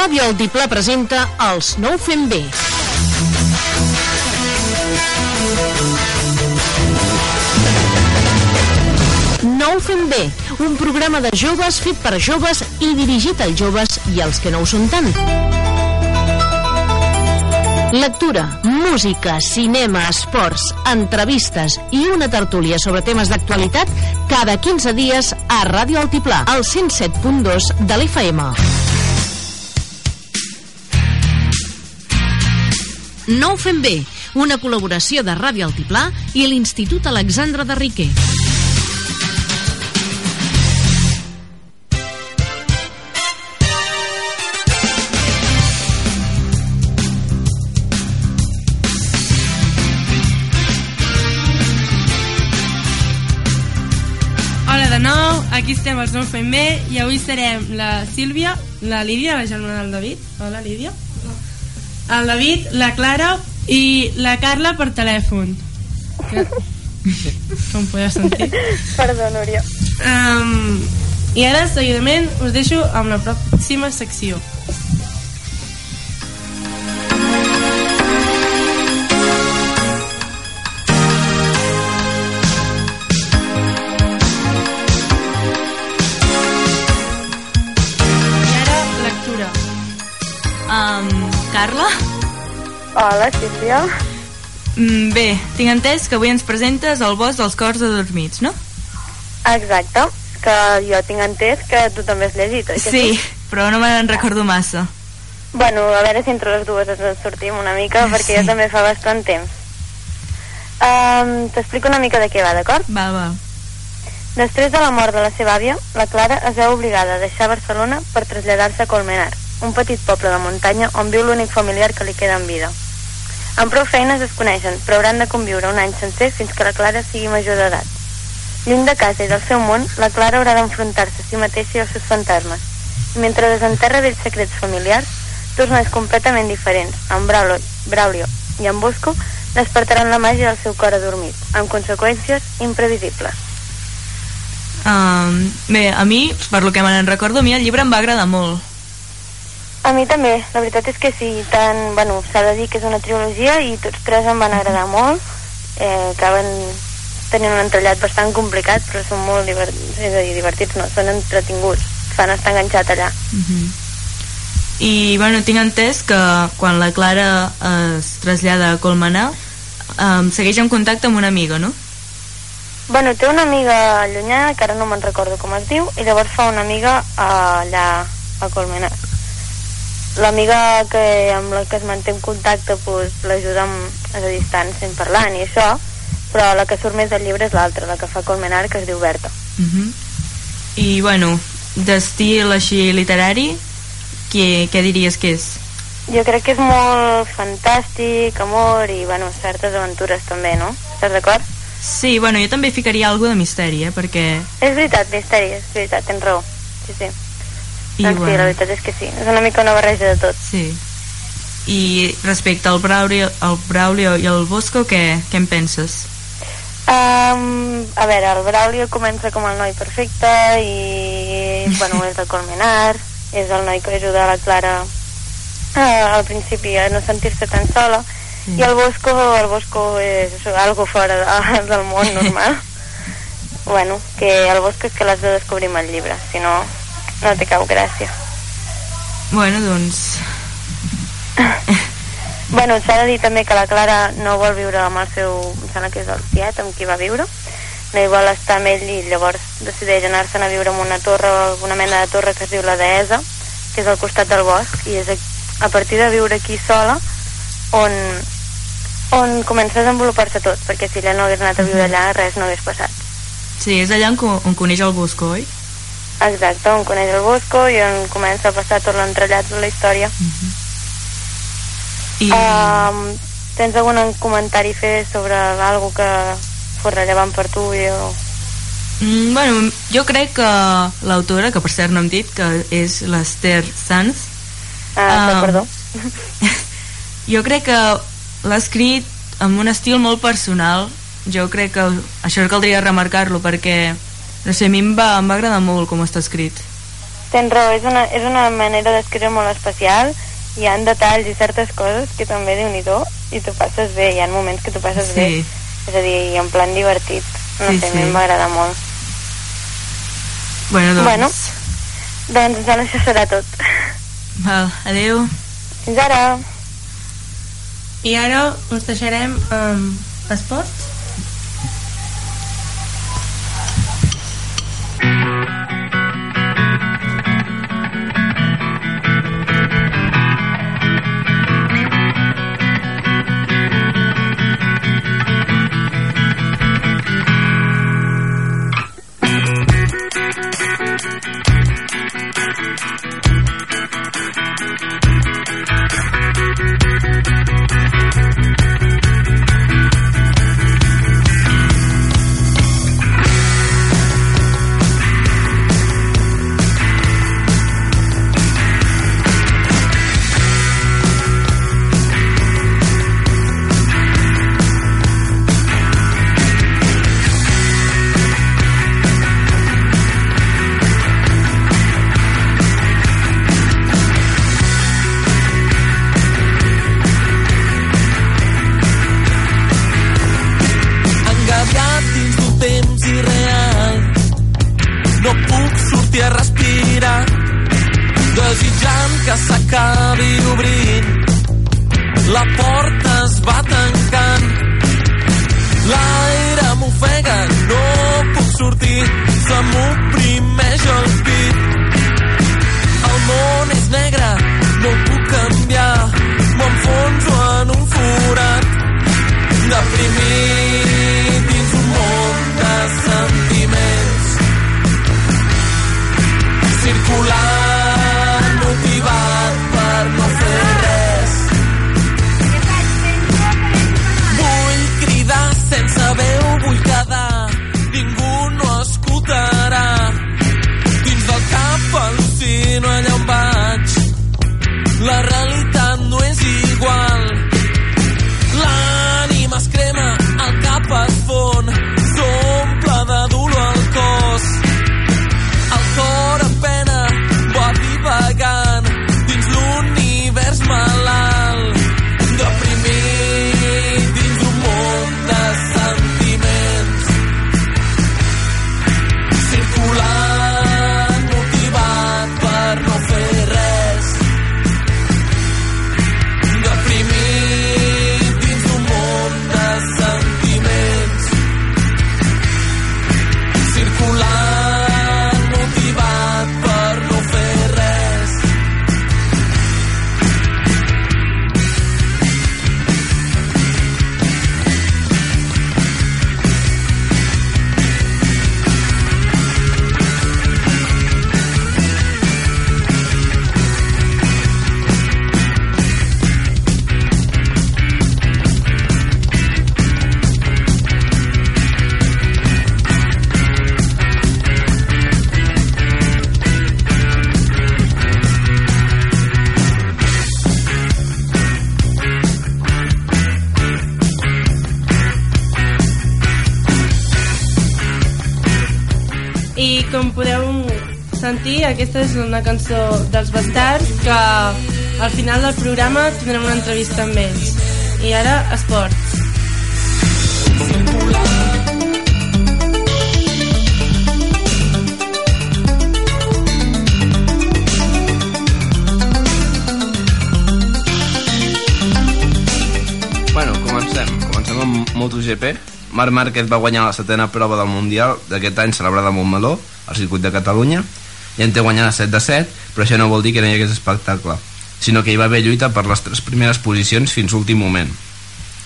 Ràdio Altiplà presenta Els no ho fem bé. No ho fem bé, un programa de joves fet per joves i dirigit als joves i als que no ho són tant. Lectura, música, cinema, esports, entrevistes i una tertúlia sobre temes d'actualitat cada 15 dies a Ràdio Altiplà, al 107.2 de l'FM. No ho fem bé, una col·laboració de Ràdio Altiplà i l'Institut Alexandre de Riquer. Aquí estem als Nou Fem Bé i avui serem la Sílvia, la Lídia, la germana del David. Hola, Lídia. El David, la Clara i la Carla per telèfon. Que... Com podeu sentir. Perdó, Núria. Um, I ara, seguidament, us deixo amb la pròxima secció. Hola, Sílvia. Mm, bé, tinc entès que avui ens presentes el bosc dels cors adormits, no? Exacte, que jo tinc entès que tu també has llegit, oi que Sí, però no me'n recordo massa. Bueno, a veure si entre les dues ens en sortim una mica, perquè Sí. jo també fa bastant temps. Um, T'explico una mica de què va, d'acord? Va, va. Després de la mort de la seva àvia, la Clara es veu obligada a deixar Barcelona per traslladar-se a Colmenar, un petit poble de muntanya on viu l'únic familiar que li queda en vida. Amb prou feines es coneixen, però hauran de conviure un any sencer fins que la Clara sigui major d'edat. Lluny de casa i del seu món, la Clara haurà d'enfrontar-se a si mateixa i als seus fantasmes. I mentre desenterra vells secrets familiars, dos nois completament diferents, en Braulio, Braulio i en Bosco, despertaran la màgia del seu cor adormit, amb conseqüències imprevisibles. Um, bé, a mi, per lo que me'n recordo, a mi el llibre em va agradar molt. A mi també, la veritat és que sí, tant, bueno, s'ha de dir que és una trilogia i tots tres em van agradar molt, eh, acaben tenint un entrellat bastant complicat, però són molt divertits, és a dir, divertits no, són entretinguts, et fan estar enganxat allà. Uh -huh. I, bueno, tinc entès que quan la Clara es trasllada a Colmenar, um, segueix en contacte amb una amiga, no? Bueno, té una amiga llunyana, que ara no me'n recordo com es diu, i llavors fa una amiga eh, allà a Colmenar. L'amiga que, amb la que es manté en contacte pues, l'ajuda a distància en parlant i això, però la que surt més del llibre és l'altra, la que fa Colmenar, que es diu Berta. Uh -huh. I, bueno, d'estil així literari, què, què diries que és? Jo crec que és molt fantàstic, amor i, bueno, certes aventures també, no? Estàs d'acord? Sí, bueno, jo també ficaria alguna de misteri, eh, perquè... És veritat, misteri, és veritat, tens raó. Sí, sí. I, doncs sí, la veritat és que sí. És una mica una barreja de tot. Sí. I respecte al Braulio, al Braulio i al Bosco, què, què en penses? Um, a veure, el Braulio comença com el noi perfecte i, bueno, és de Colmenar, és el noi que ajuda a la Clara uh, al principi a no sentir-se tan sola, Sí. i el Bosco, el Bosco és algo fora de, del món normal. bueno, que el Bosco és que l'has de descobrir amb el llibre, si no, no té cap gràcia. Bueno, doncs... Bueno, s'ha de dir també que la Clara no vol viure amb el seu, em sembla que és el tiet amb qui va viure, no hi vol estar amb ell i llavors decideix anar-se'n a viure en una torre, una mena de torre que es diu la Deessa, que és al costat del bosc, i és a, a partir de viure aquí sola on, on comença a desenvolupar-se tot, perquè si ella no hagués anat a viure allà res no hagués passat. Sí, és allà on, on coneix el Bosco, oi? Exacte, on coneix el Bosco i on comença a passar tot l'entrellat de la història. I... Um, tens algun comentari fer sobre algo que fos rellevant per tu i o... Mm, bueno, jo crec que l'autora, que per cert no hem dit, que és l'Esther Sanz, Ah, Ah. perdó. jo crec que l'ha escrit amb un estil molt personal. Jo crec que això caldria remarcar-lo perquè, no sé, a mi em va, em va agradar molt com està escrit. tens raó, és una, és una manera d'escriure molt especial, hi ha detalls i certes coses que també déu nhi i tu passes bé, hi ha moments que tu passes Sí. bé, és a dir, i en plan divertit, no Sí, sé, a sí. mi m'agrada molt. Bueno, doncs... Bueno. Doncs em que això serà tot. Val, adeu. Fins ara! I ara us deixarem amb esports. Thank you. Que s'acabi obrint. La porta es va tancant, l'aire m'ofega, no puc sortir, se m'oprimeix el pit. El món és negre, no puc canviar, m'enfonso en un forat. Deprimit dins un món de sentiments. Circulant al·lucino allà on vaig la realitat no és igual sentir, aquesta és una cançó dels Bastards que al final del programa tindrem una entrevista amb ells. I ara, esports. Bueno, comencem. Comencem amb MotoGP. Marc Márquez va guanyar la setena prova del Mundial d'aquest any celebrada a Montmeló, al circuit de Catalunya, i en té guanyada 7 de 7, però això no vol dir que no hi hagués espectacle, sinó que hi va haver lluita per les tres primeres posicions fins l'últim moment.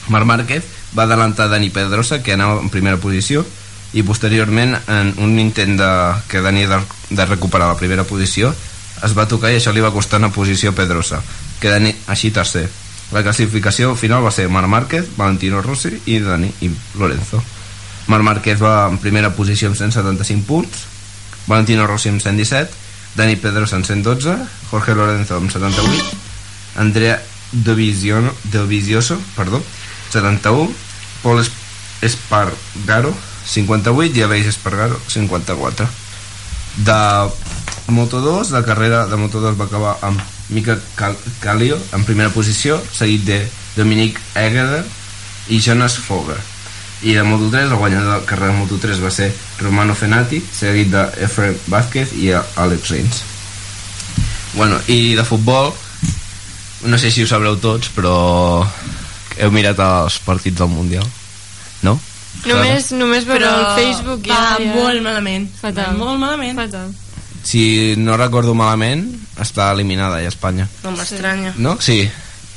Marc Márquez va adelantar Dani Pedrosa, que anava en primera posició, i posteriorment, en un intent de, que Dani de, de recuperar la primera posició, es va tocar i això li va costar una posició a Pedrosa, que Dani així tercer. La classificació final va ser Marc Márquez, Valentino Rossi i Dani i Lorenzo. Marc Márquez va en primera posició amb 175 punts, Valentino Rossi amb 117, Dani Pedrosa amb 112, Jorge Lorenzo amb 78, Andrea Dovizioso, Dovizioso perdó, 71, Paul Es- Espargaro, 58 i Aleix Espargaro, 54. De Moto2, la carrera de Moto2 va acabar amb Mika Kallio en primera posició, seguit de Dominic Egger i Jonas Foger. I de Moto3, el guanyador de la carrera de Moto3 va ser Romano Fenati, seguit de Efraim Vázquez i Alex Rins. Bueno, i de futbol, no sé si ho sabreu tots, però heu mirat els partits del Mundial, no? Només, només veure Però el Facebook va ja, ja... molt malament. Fatal. Va molt malament. Fatal. Si no recordo malament, està eliminada ja Espanya. No m'estranya. No? Sí.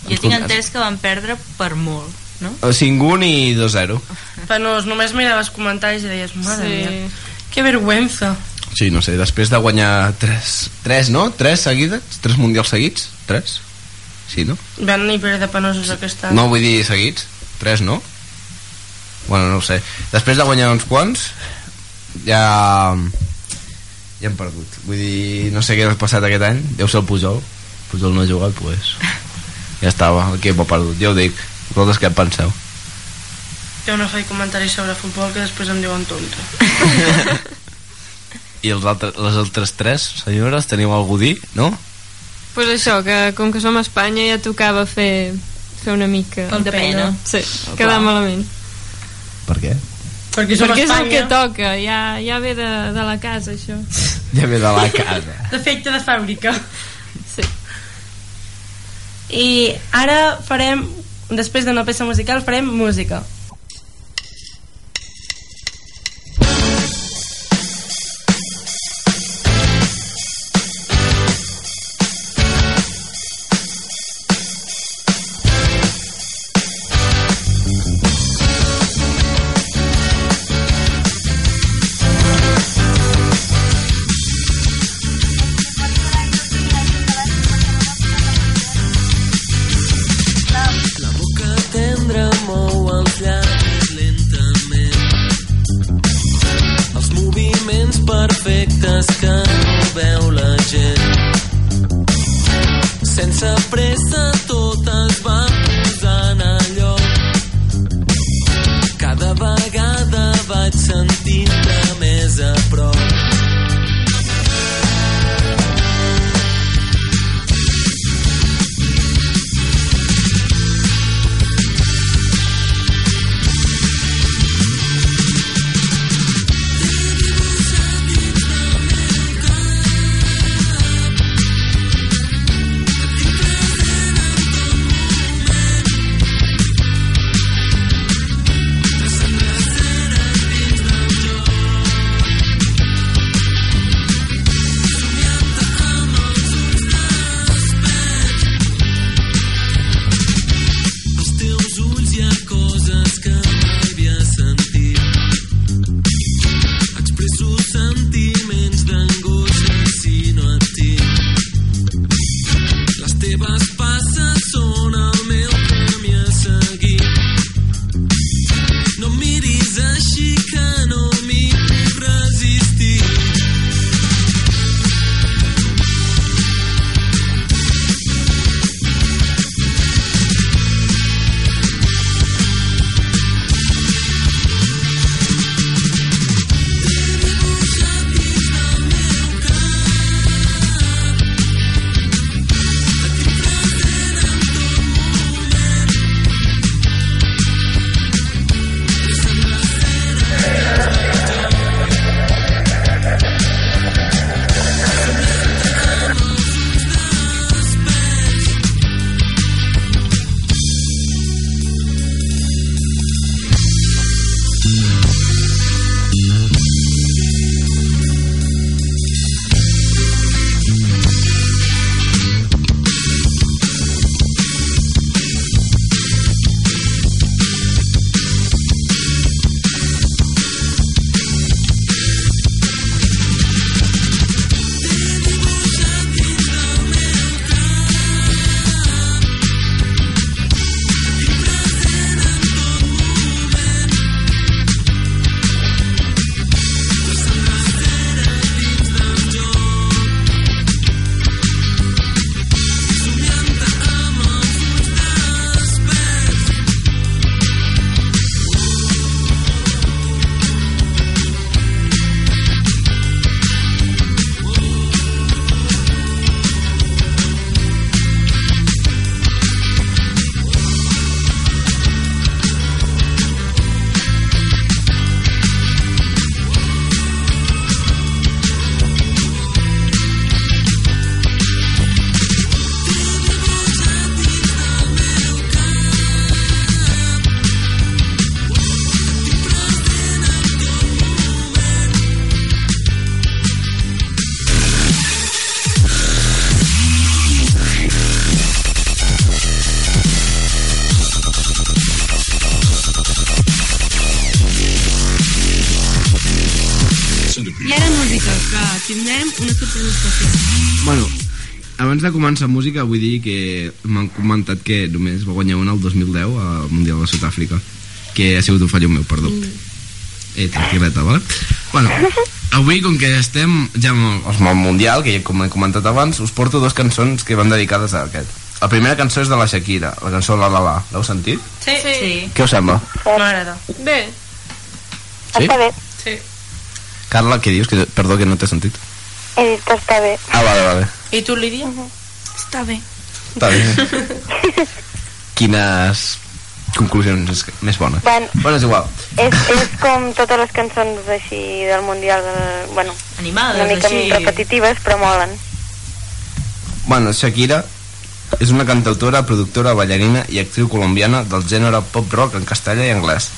Jo tinc entès que van perdre per molt, no? 5-1 i 2-0. Però només miraves comentaris i deies, mare Sí. mía, que vergüenza. Sí, no sé, després de guanyar 3, 3 no? 3 seguides? 3 mundials seguits? 3? Sí, no? Van ni per de penosos aquest any. No vull dir seguits? 3, no? Bueno, no ho sé. Després de guanyar uns quants, ja... Ja hem perdut. Vull dir, no sé què ha passat aquest any. Deu ser el Pujol. Pujol no ha jugat, pues... Ja estava, l'equip ha perdut. Ja ho dic. Vosaltres què en penseu? Jo no faig comentaris sobre futbol que després em diuen tonto. I els altres, les altres tres senyores, teniu algú a dir, no? pues això, que com que som a Espanya ja tocava fer, fer una mica El De pena. Sí, quedar malament. Per què? Perquè som Perquè és el Espanya. que toca, ja, ja ve de, de la casa, això. Ja ve de la casa. Defecte de fàbrica. Sí. I ara farem, després d'una peça musical, farem música. De començar música vull dir que m'han comentat que només va guanyar una el 2010 al Mundial de Sud-àfrica que ha sigut un fallo meu, perdó mm. eh, tranquil·leta, vale? bueno, avui com que estem ja amb el Mundial, que ja com he comentat abans us porto dues cançons que van dedicades a aquest la primera cançó és de la Shakira, la cançó La La La. L'heu sentit? Sí. sí. Què us sembla? M'agrada. Bé. Sí? Està bé. Sí. Carla, què dius? Que, perdó, que no t'he sentit. He dit que està bé. Ah, vale, vale. I tu, Lídia? Està bé. Està bé. Quines conclusions més bones? Bueno, Bueno, és igual. és, és com totes les cançons així del Mundial, de, bueno, Animades, una mica així. repetitives, però molen. Bueno, Shakira és una cantautora, productora, ballarina i actriu colombiana del gènere pop-rock en castellà i anglès.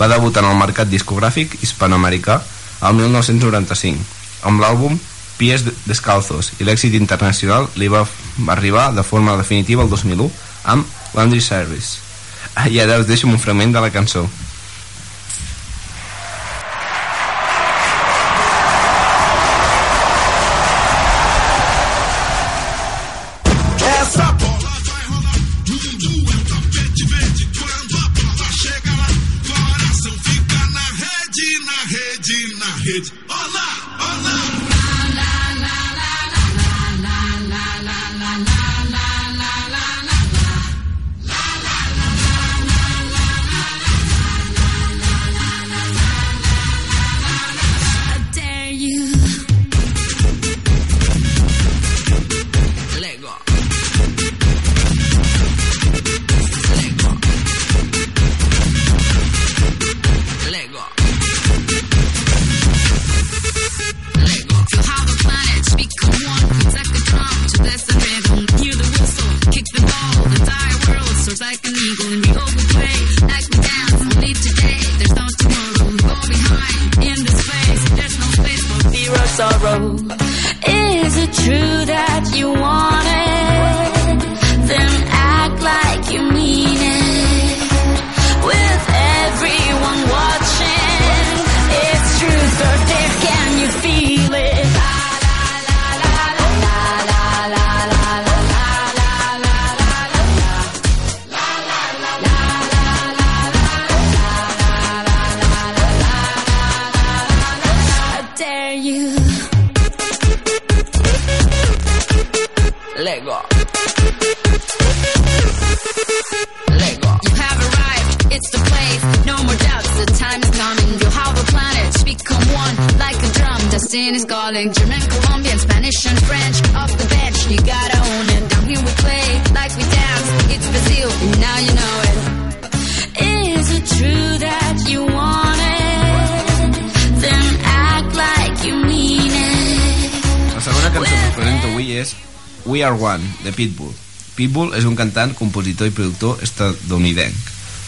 Va debutar en el mercat discogràfic hispanoamericà el 1995 amb l'àlbum Pies Descalzos i l'èxit internacional li va arribar de forma definitiva el 2001 amb Laundry Service. Ah, I ara us deixo un fragment de la cançó. De Pitbull. Pitbull és un cantant, compositor i productor estadounidenc,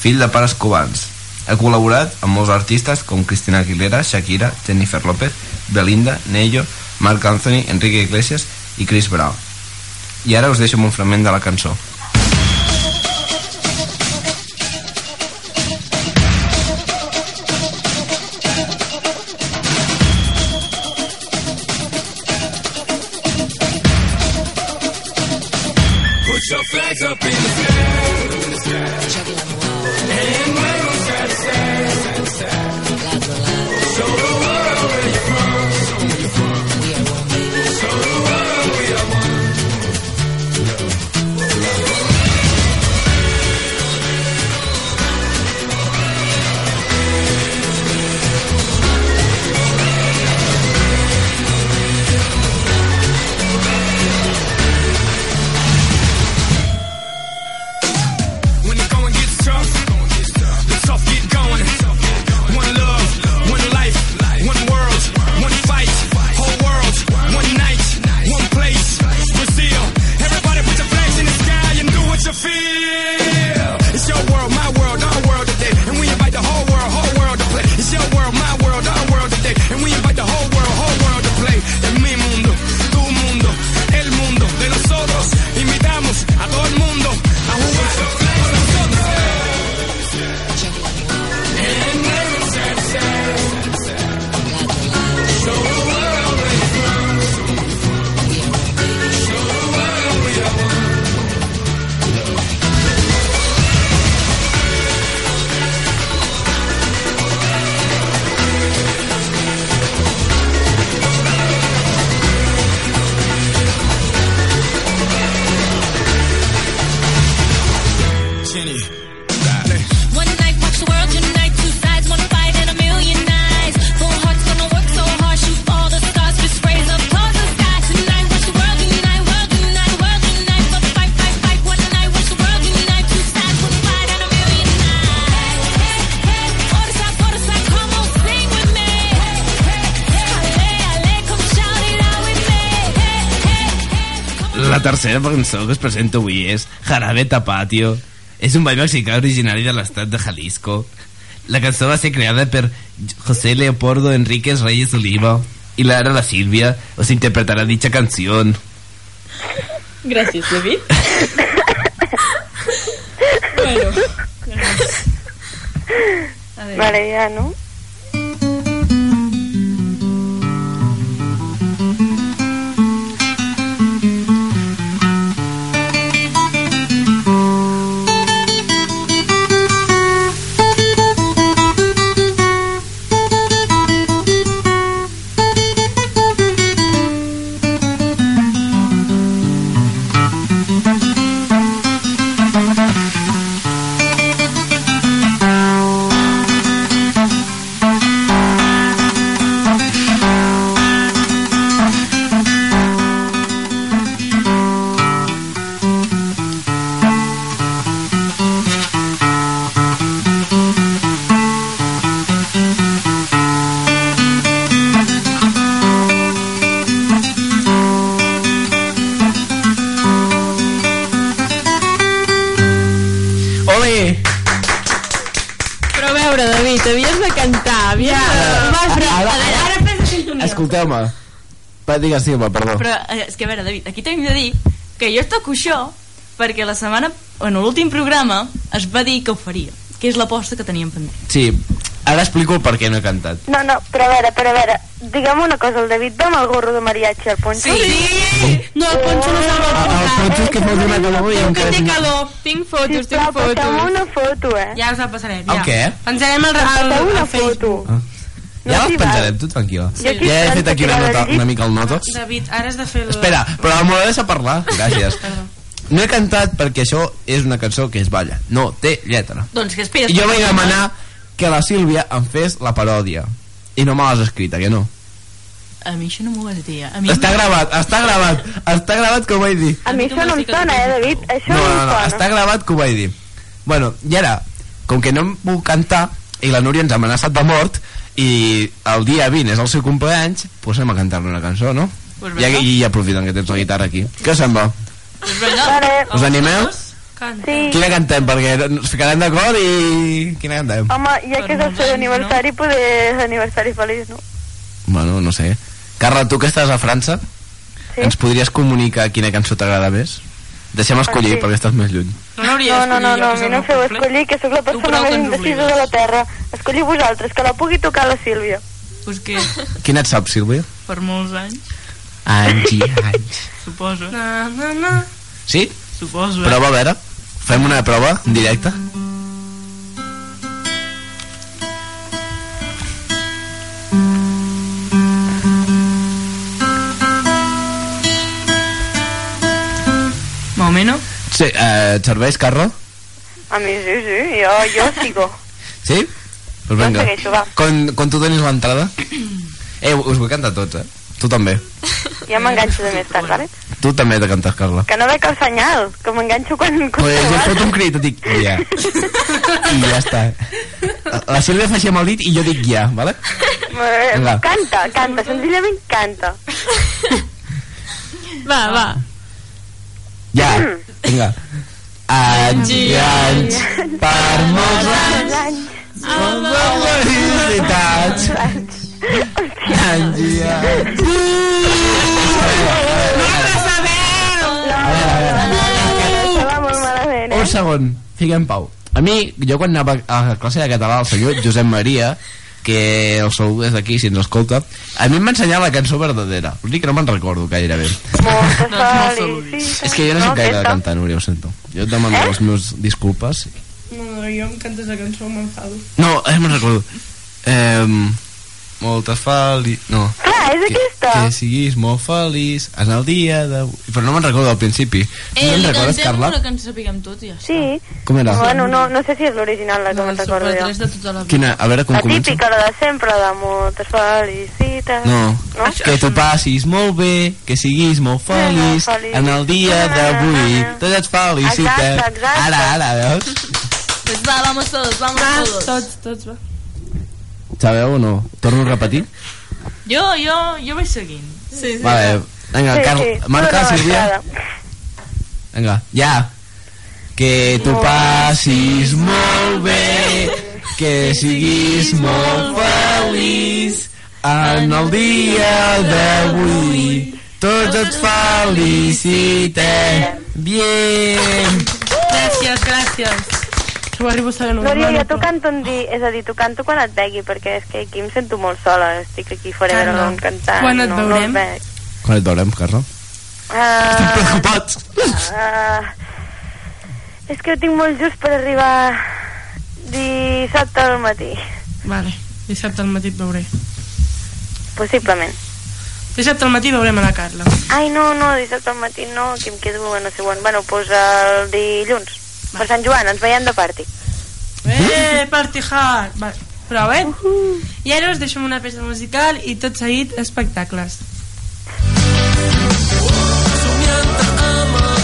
fill de pares cubans. Ha col·laborat amb molts artistes com Cristina Aguilera, Shakira, Jennifer López, Belinda, Nello, Marc Anthony, Enrique Iglesias i Chris Brown. I ara us deixo un fragment de la cançó. Tercera cançó que es presenta avui és Jarabe Tapatio. És un ball mexicà originari de l'estat de Jalisco. La cançó va ser creada per José Leopoldo Enríquez Reyes Oliva y la era la Silvia os interpretará dicha canción. Gràcies, David. bueno, a veure. Vale, ja, no? Va, digues, Silva, perdó. Però eh, és que a veure, David, aquí t'hem de dir que jo toco això perquè la setmana, en l'últim programa, es va dir que ho faria, que és l'aposta que teníem pendent. Sí, ara explico el per què no he cantat. No, no, però a veure, però a veure, digue'm una cosa, el David va amb el gorro de mariachi al poncho? Sí! No, el Poncho no se'l vol El posar. Poncho és que fot una calor i Que encara... té és- calor. Tinc fotos, tinc Sisplau, passeu fotos. una foto, eh? Ja us la passarem, El ja. què? Pensarem el, el, Passeu una el Facebook. Foto. Ja No les penjarem, tu tranquil·la. Aquí Ja he fet aquí una, nota, una mica el notes. David, ara has de fer el... Espera, però m'ho ha de deixar parlar. Gràcies. No he cantat perquè això és una cançó que es balla. No, té lletra. Doncs que esperes? I jo vaig demanar que la Sílvia em fes la paròdia. I no me l'has escrita, que no? A mi això no m'ho vas dir. A mi Està gravat, està gravat, està gravat que ho vaig dir. A mi això no em sona, eh, David? Això No, no, no, no, sona. està gravat que ho vaig dir. Bueno, i ara, com que no em puc cantar, i la Núria ens ha amenaçat de mort, i el dia 20 és el seu cumpleaños, pues anem a cantar-li una cançó, no? Pues I, vinga. I aprofiten que tens la guitarra aquí. Què sembla? És vinga. Vale. Us animeu? Canta. Sí. Quina cantem? Perquè ens ficarem d'acord i... Quina cantem? Home, ja que és el seu aniversari, poder és aniversari feliç, no? Bueno, no sé. Carla, tu que estàs a França, Sí. ens podries comunicar quina cançó t'agrada més? Deixem escollir, sí. perquè estàs més lluny. No No, no, no, no, no soc feu escollir, que sóc la persona més indecisa de la Terra. Escolliu vosaltres, que la pugui tocar la Sílvia. Pues que Quina et sap, Sílvia? per molts anys, Anys i anys. suposo. Na, na, na. Sí? Suposo, eh? Prova, a veure. Fem una prova en directe. Más Sí, eh, et serveix, Carla? A mi sí, sí, jo, jo sigo. Sí? Pues Jo vinga. segueixo, va. Quan, quan tu donis l'entrada... Eh, us vull cantar tots, eh? Tu també. Ja m'enganxo de més tard, vale? Tu també de cantar, Carla. Que no veig el senyal, que m'enganxo quan... quan Pues jo foto un crit, et dic ja. I ja està. La Sílvia fa així amb el dit i jo dic ja, vale? Vinga. Canta, canta, senzillament canta. Va, va. Ja, vinga. Anys i anys, per molts anys, moltes felicitats. Anys i anys. Va molt malament, Un segon, fiquem pau. A mi, jo quan anava a classe de català, el senyor Josep Maria, que el salut des d'aquí, si ens escolta, a mi em va ensenyar la cançó verdadera. Dic que no me'n recordo gairebé. Moltes molt felicitats. És que jo no sé gaire de cantar, Núria, ho sento. Jo et demano Eh? les meves disculpes. No, no, jo em cantes la cançó, m'enfado. No, eh, me'n recordo. Eh, moltes feli... No. Clar, és Que, aquesta. que siguis molt feliç en el dia d'avui... Però no me'n recordo al principi. Eh, no li en recordes, Carla? una que ens sapiguem tot i ja està. Sí. Com era? Bueno, no, no sé si és l'original la que No, me'n el recordo jo. 3 de tota la vida. Quina? A veure com La comença. típica, la de sempre, de moltes felicitats. No. No? Que tu passis molt bé, que siguis molt feliç Molt feliç. en el dia d'avui. Tots et felicitem. Exacte, exacte. Ara, ara, veus? Pues va, vamos todos, vamos Va, todos. tots, tots, va. Sabeu o no? Torno a repetir? Jo, jo, jo vaig seguint. Sí, sí. Vale, vinga, Sí, Carla, sí, marca, Sílvia. Vinga, ja. Que tu passis molt bé, que siguis molt feliç en el dia d'avui. Tots et felicitem. Bien. Gràcies, gràcies. Ho arribo a saber Glòria, jo t'ho canto un dia, és a dir, t'ho canto quan et vegui, perquè és que aquí em sento molt sola, estic aquí forever Carla, alone cantant. quan et no, veurem? No et. Quan et veurem, Carla? Uh, Preocupats. uh, és que ho tinc molt just per arribar dissabte al matí, Vale, dissabte al matí et veuré. possiblement. Dissabte al matí veurem a la Carla. Ai, no, no, dissabte al matí no, que em quedo a no sé on. Bueno, doncs el dilluns, per Sant Joan, ens veiem de party. Eh, party hard! Vale, prou, eh? I ara us deixo amb una peça musical i tot seguit espectacles. Trobo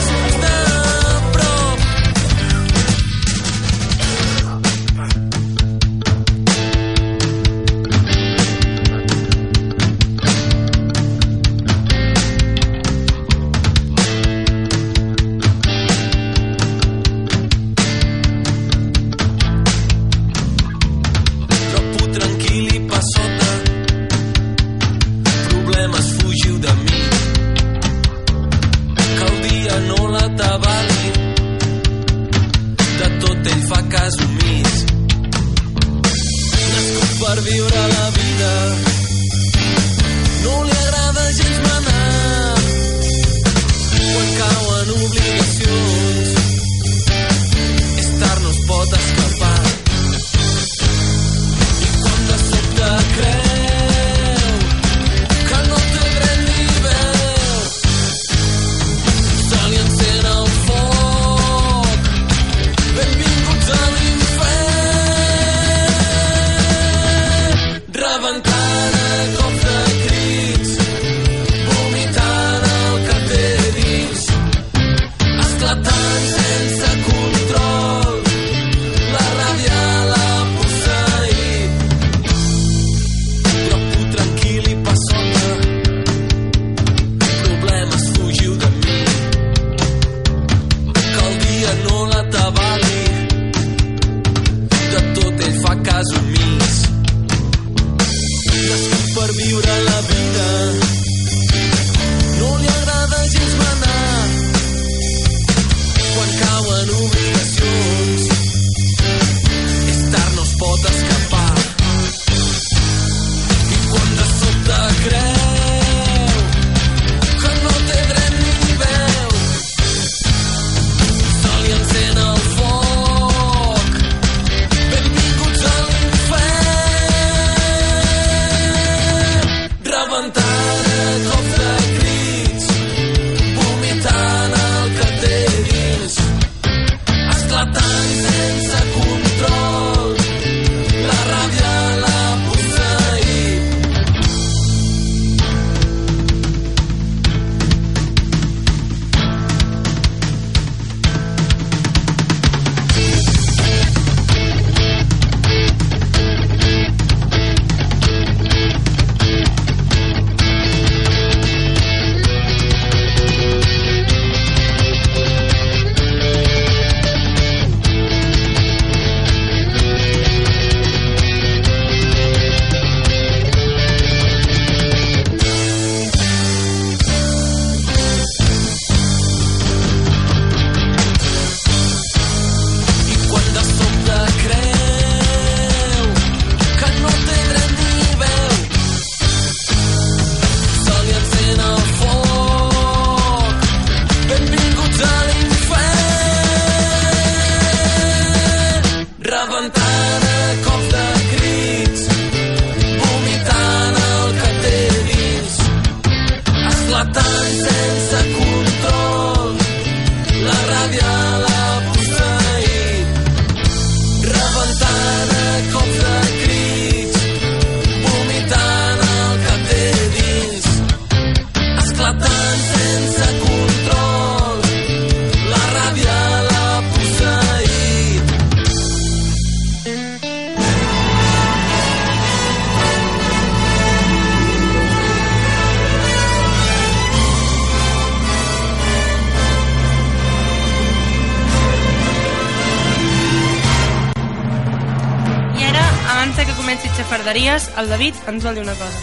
el David ens vol dir una cosa.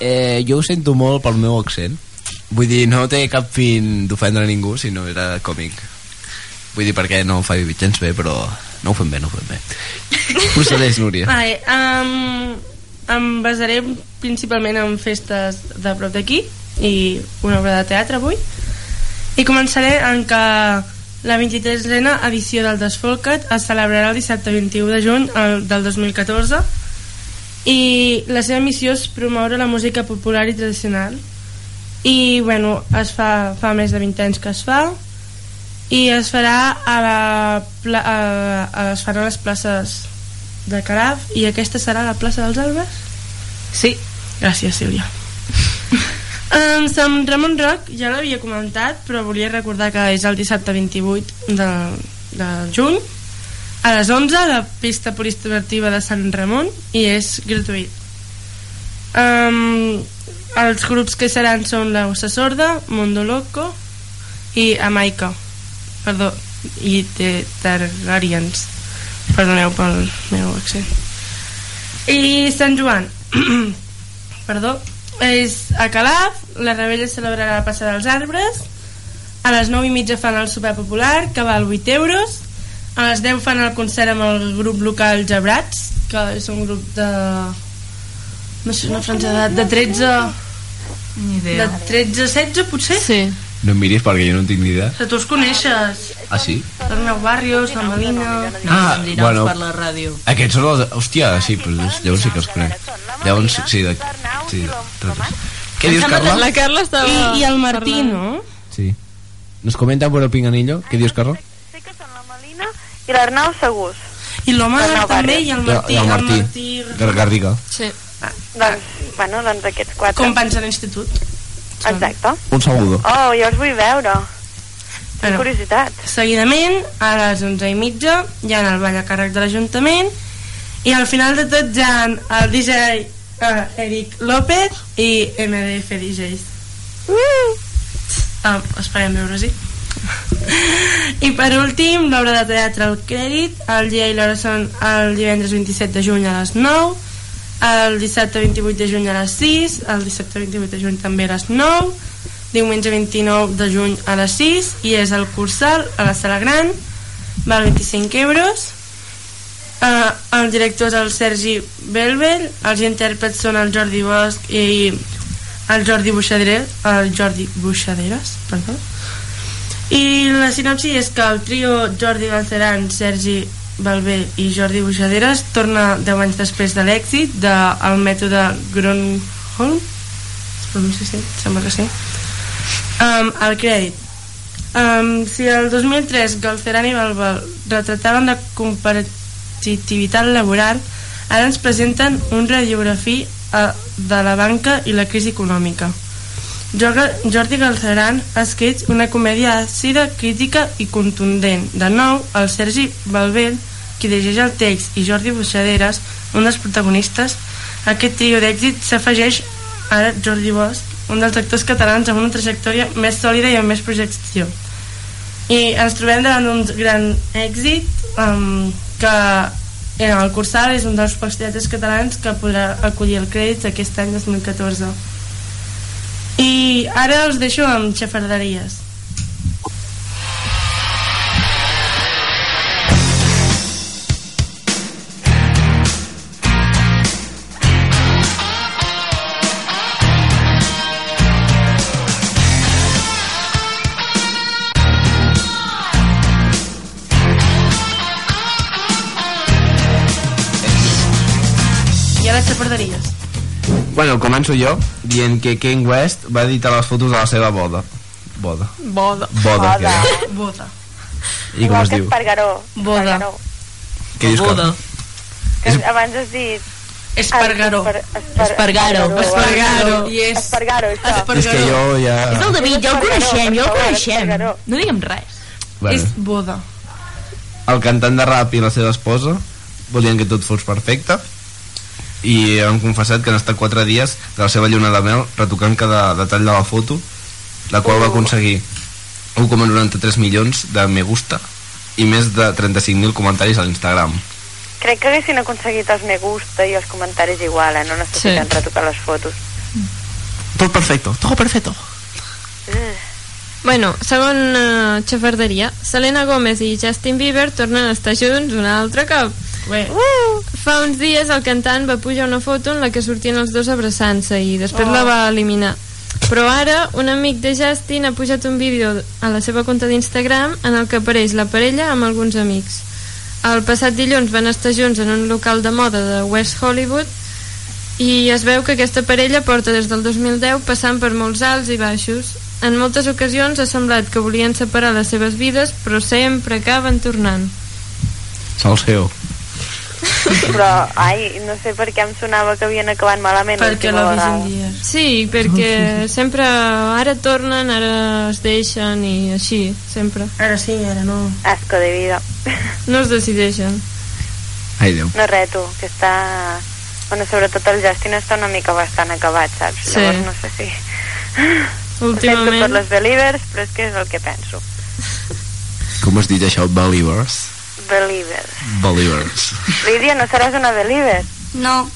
Eh, jo ho sento molt pel meu accent. Vull dir, no té cap fin d'ofendre ningú, sinó era còmic. Vull dir, perquè no ho fa gens bé, però no ho fem bé, no ho fem bé. Procedeix, Núria. Vale, um, em basaré principalment en festes de prop d'aquí i una obra de teatre avui. I començaré en que la 23a edició del Desfolcat es celebrarà el dissabte 21 de juny el, del 2014 i la seva missió és promoure la música popular i tradicional i bueno, es fa, fa més de 20 anys que es fa i es farà a la pla, a, a, es farà a les places de Calaf i aquesta serà la plaça dels Albes? Sí. Gràcies, Sílvia. En Sant Ramon Roc ja l'havia comentat, però volia recordar que és el dissabte 28 de, de juny a les 11 a la pista polisportiva de Sant Ramon i és gratuït. Um, els grups que seran són la Ossa Sorda, Mondo Loco i Amaica. Perdó, i The Targaryens. Perdoneu pel meu accent. I Sant Joan, perdó, és a Calaf, la rebella celebrarà la Passa dels Arbres, a les 9 i mitja fan el sopar popular, que val 8 euros, a les 10 fan el concert amb el grup local Jabrats, que és un grup de... no sé, una franja d'edat de 13... Ni De idea. 13 a 16, potser? Sí. No em miris perquè jo no en tinc ni idea. Que tu els coneixes. Ah, sí? Arnau Barrios, la Melina... No, Ah, bueno. per la ràdio. Aquests són els... Hòstia, sí, però llavors sí que els conec. Llavors, sí, de... sí, de... Què dius, Carla? La Carla estava... I, I el Martí, no? Sí. Nos comenta por el pinganillo. ¿Qué dios, Carlos? Sé que són la Melina i l'Arnau Segús. I l'home també, i el I Martí. el Martí. El Martí Gar Garriga. Sí. Doncs, bueno, doncs aquests quatre. companys de l'institut. Exacte. Un saludo. Oh, jo els vull veure. Bueno, Curiositat. seguidament, a les 11 i mitja, hi ha el ball a càrrec de l'Ajuntament i al final de tot hi ha el DJ uh, Eric López i MDF DJs. Ah, esperem veure, sí. I per últim, l'obra de teatre El Crèdit, el dia i l'hora són el divendres 27 de juny a les 9, el dissabte 28 de juny a les 6, el dissabte 28 de juny també a les 9, diumenge 29 de juny a les 6 i és el Cursal a la Sala Gran, val 25 euros. Uh, el director és el Sergi Belbel, els intèrprets són el Jordi Bosch i el Jordi Buixaderes, el Jordi Buixaderes, perdó. I la sinopsi és que el trio Jordi Galceran, Sergi Balbé i Jordi Buixaderes torna 10 anys després de l'èxit del mètode Gronholm? Es pronuncia així? Sembla que sí. Um, el crèdit. Um, si el 2003 Galceran i Balbé retrataven la competitivitat laboral ara ens presenten un radiografí uh, de la banca i la crisi econòmica Jordi Galceran ha escrit una comèdia àcida, crítica i contundent. De nou, el Sergi Balbel, qui dirigeix el text, i Jordi Buixaderes, un dels protagonistes, aquest trio d'èxit s'afegeix ara Jordi Bosch, un dels actors catalans amb una trajectòria més sòlida i amb més projecció. I ens trobem davant d'un gran èxit um, que en el Cursal és un dels pocs teatres catalans que podrà acollir el crèdit aquest any 2014. I ara els deixo amb xafarderies. Bueno, començo jo dient que Kanye West va editar les fotos de la seva boda. Boda. Boda. Boda, era. Boda. I com Igual es que diu? Espargaró. Boda. Espargaró. Què dius, Boda. Que És- abans has dit... Espargaró. Espar- espar- Espargaro. Espargaro. I és... Espargaro, això. És que jo ja... És el David, ja el coneixem, ja el coneixem. Espargaró. No diguem res. Bueno, És boda. el cantant de rap i la seva esposa volien que tot fos perfecte i han confessat que han estat 4 dies de la seva lluna de mel retocant cada detall de la foto la qual va aconseguir 1,93 milions de me gusta i més de 35.000 comentaris a l'Instagram Crec que haguessin aconseguit els me gusta i els comentaris igual, eh? No necessiten Sí. retocar les fotos. Tot perfecto, todo perfecto. Bueno, segona xafarderia. Selena Gomez i Justin Bieber tornen a estar junts un altre cop. Ué, Fa uns dies el cantant va pujar una foto en la que sortien els dos abraçant-se i després la va eliminar. Però ara un amic de Justin ha pujat un vídeo a la seva compte d'Instagram en el que apareix la parella amb alguns amics. El passat dilluns van estar junts en un local de moda de West Hollywood i es veu que aquesta parella porta des del 2010 passant per molts alts i baixos. En moltes ocasions ha semblat que volien separar les seves vides, però sempre acaben tornant. Salseo. Però, ai, no sé per què em sonava que havien acabat malament perquè l'última l'ho vegada. vist dies. Sí, perquè sempre ara tornen, ara es deixen i així, sempre. Ara sí, ara no. Asco de vida. No es decideixen. Ai, Déu. No res, tu, que està... Bueno, sobretot el Justin està una mica bastant acabat, saps? Sí. Llavors no sé si... Ho sento per Últimament... les Believers, però és que és el que penso. Com has dit això? Believers? Believers. Believers. Lídia, no seràs una Believer? No,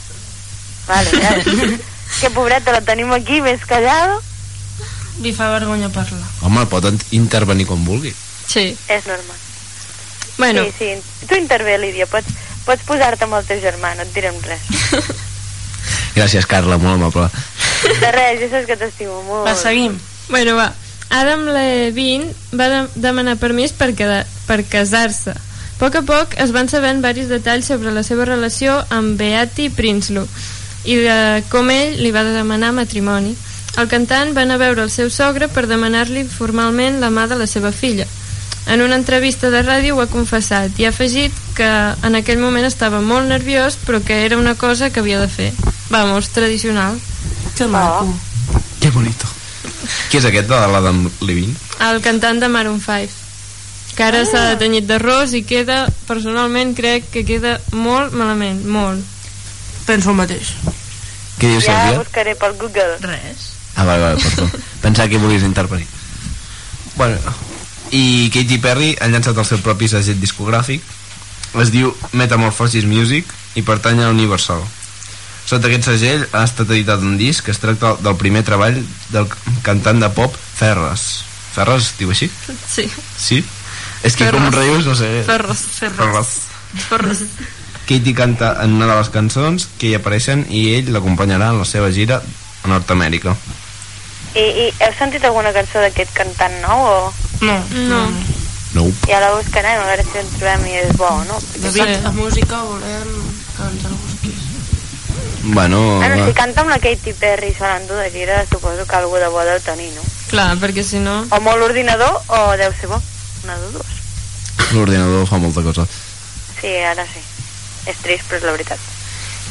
Vale, ja. que pobreta, la tenim aquí, més callada. Li fa vergonya parlar. Home, pot intervenir com vulgui. Sí. És normal. Bueno, Sí, sí. Tu intervé, Lídia. Pots, pots posar-te amb el teu germà, no et direm res. Gràcies, Carla, molt amable. De res, ja saps que t'estimo molt. Va, seguim. bueno, va. Adam Levine va de demanar permís per, quedar, per casar-se. A poc a poc es van sabent varis detalls sobre la seva relació amb Beatty Prinsloo i de com ell li va demanar matrimoni. El cantant va anar a veure el seu sogre per demanar-li formalment la mà de la seva filla. En una entrevista de ràdio ho ha confessat i ha afegit que en aquell moment estava molt nerviós però que era una cosa que havia de fer. Vamos, tradicional. Que maco. Que bonito. Qui és aquest de l'Adam Levine? El cantant de Maroon 5 que ara s'ha tenyit d'arròs i queda, personalment crec que queda molt malament, molt. Penso el mateix. Què diu Ja Sílvia? buscaré pel Google. Res. Ah, vale, vale, perdó. Pensava que volies intervenir. Bueno, i Katy Perry ha llançat el seu propi segell discogràfic. Es diu Metamorphosis Music i pertany a Universal. Sota aquest segell ha estat editat un disc que es tracta del primer treball del cantant de pop Ferres. Ferres es diu així? Sí, Sí? És que com rius, no sé. Ferres, Ferres. Ferres. Katy canta en una de les cançons que hi apareixen i ell l'acompanyarà en la seva gira a Nord-Amèrica. I, I heu sentit alguna cançó d'aquest cantant nou o No. No. No. ja la buscarem a veure si en trobem i és bo, no? David, a música volem que ens el busquis. Bueno, Bueno, si canta amb la Katy Perry i se l'endú de gira, suposo que algú de bo deu tenir, no? Clar, perquè si no... O molt l'ordinador o deu ser bo. De dues. l'ordinador fa molta cosa. Sí, ara sí. És trist, però és la veritat.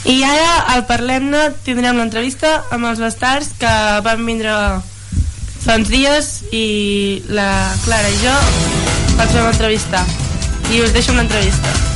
I ara, al Parlem-ne, tindrem l'entrevista amb els bastards que van vindre fa uns dies i la Clara i jo els vam entrevistar. I us deixo amb l'entrevista. Em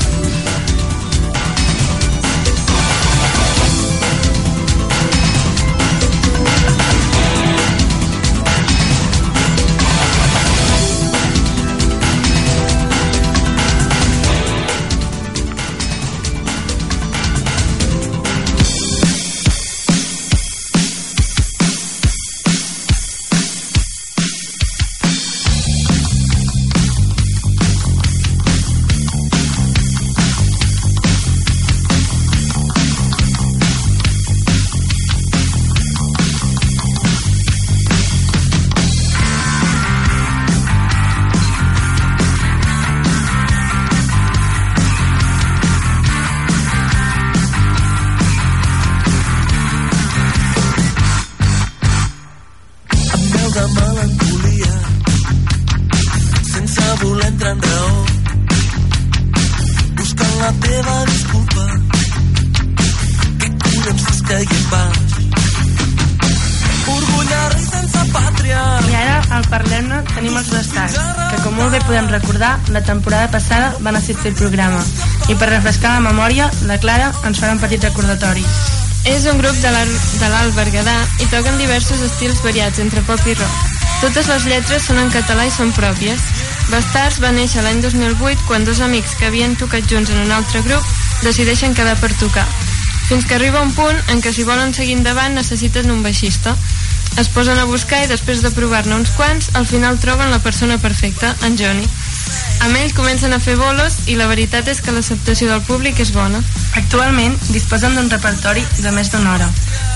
assistir al programa. I per refrescar la memòria, la Clara ens farà un petit recordatori. És un grup de l'Alt Berguedà i toquen diversos estils variats entre pop i rock. Totes les lletres són en català i són pròpies. Bastards va néixer l'any 2008 quan dos amics que havien tocat junts en un altre grup decideixen quedar per tocar. Fins que arriba un punt en què si volen seguir endavant necessiten un baixista. Es posen a buscar i després de provar-ne uns quants, al final troben la persona perfecta, en Johnny. Amb ell comencen a fer bolos i la veritat és que l'acceptació del públic és bona. Actualment disposen d'un repertori de més d'una hora,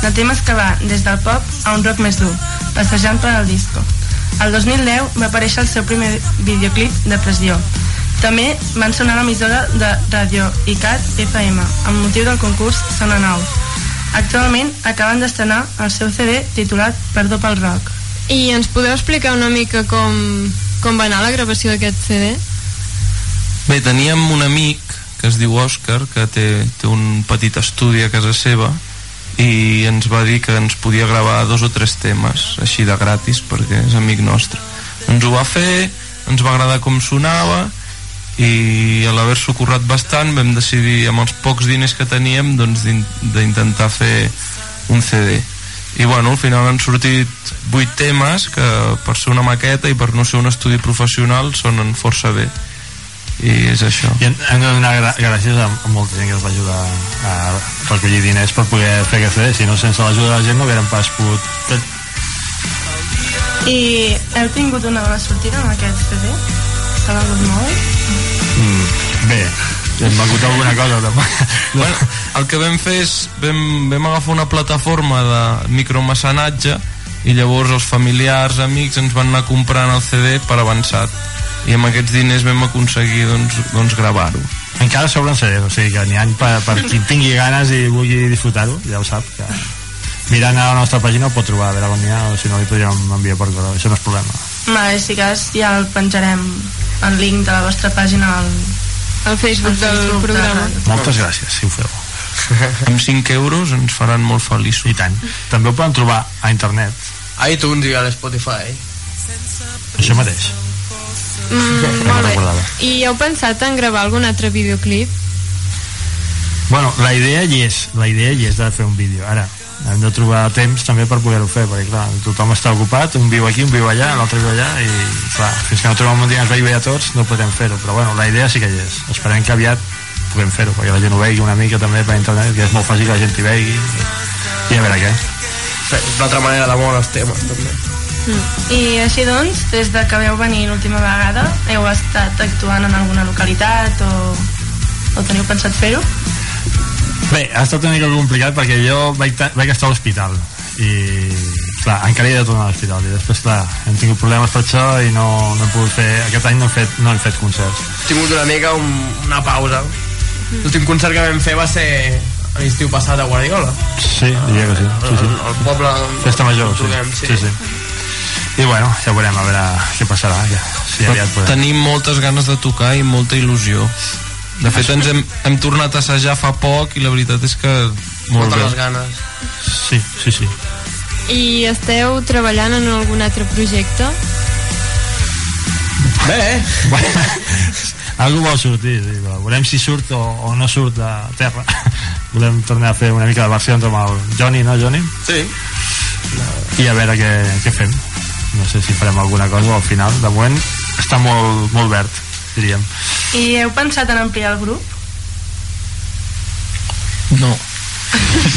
de temes que va des del pop a un rock més dur, passejant per al disco. El 2010 va aparèixer el seu primer videoclip de Pressió. També van sonar a l'emissora de Radio ICAT FM amb motiu del concurs Sona Nou. Actualment acaben d'estrenar el seu CD titulat Perdó pel rock. I ens podeu explicar una mica com, com va anar la gravació d'aquest CD? Bé, teníem un amic que es diu Òscar, que té, té un petit estudi a casa seva i ens va dir que ens podia gravar dos o tres temes així de gratis perquè és amic nostre ens ho va fer, ens va agradar com sonava i a l'haver-s'ho currat bastant vam decidir amb els pocs diners que teníem doncs d'in- d'intentar fer un CD i bueno, al final han sortit vuit temes que per ser una maqueta i per no ser un estudi professional sonen força bé i és això I hem hem de donar gra gràcies a, a molta gent que ens va ajudar a recollir diners per poder fer aquest CD. Si no, sense l'ajuda de la gent no haguérem pas pogut fer. I heu tingut una bona sortida amb aquest CD? S'ha vengut molt? Mm, bé, hem vengut alguna cosa també. bueno, el que vam fer és vam, vam agafar una plataforma de micromecenatge i llavors els familiars, amics ens van anar comprant el CD per avançat i amb aquests diners vam aconseguir doncs, doncs gravar-ho Encara s'obren CDs, o sigui que n'hi ha per, per qui tingui ganes i vulgui disfrutar-ho, ja ho sap, que mirant a la nostra pàgina ho pot trobar, a veure on hi ha, o si no li podríem enviar per correu, això no és problema. Vale, si cas ja el penjarem el link de la vostra pàgina al, al Facebook del Facebook programa. Ràdio. Moltes gràcies, si ho feu. amb 5 euros ens faran molt feliços I tant. També ho poden trobar a internet, A iTunes i a l'Spotify. això mateix. Mm, molt bé. I heu pensat en gravar algun altre videoclip? Bueno, la idea hi és, la idea hi és de fer un vídeo. Ara, hem de trobar temps també per poder-ho fer, perquè clar, tothom està ocupat, un viu aquí, un viu allà, l'altre viu allà, i clar, fins que no trobem un dia que ens vegi bé a tots, no podem fer-ho, però bueno, la idea sí que hi és. Esperem que aviat puguem fer-ho, perquè la gent ho vegi una mica també per internet, que és molt fàcil que la gent hi vegi, i, a veure què. És una altra manera de moure els temes, també. I així doncs, des de que veu venir l'última vegada, heu estat actuant en alguna localitat o, o teniu pensat fer-ho? Bé, ha estat una mica complicat perquè jo vaig, vaig estar a l'hospital i clar, encara he de tornar a l'hospital i després clar, hem tingut problemes per això i no, no he pogut fer, aquest any no hem fet, no hem fet concerts Hem tingut una mica un, una pausa. L'últim concert que vam fer va ser l'estiu passat a Guardiola. sí, diria que sí, sí, sí. Al, al poble... Festa major, sí. toquem, sí, sí. I bueno, ja veurem a veure què passarà, ja, si aviat podem. tenim moltes ganes de tocar i molta il·lusió de fet ens hem, hem tornat a assajar fa poc i la veritat és que molt Moltes les bé ganes. Sí, sí, sí. I esteu treballant en algun altre projecte? Bé, Bueno, algú vol sortir, sí, però veurem si surt o, o no surt de terra. Volem tornar a fer una mica de versions amb el Johnny, no, Johnny? sí. I a veure què, què fem. No sé si farem alguna cosa al final. De moment està molt, molt verd, diríem. I heu pensat en ampliar el grup? no,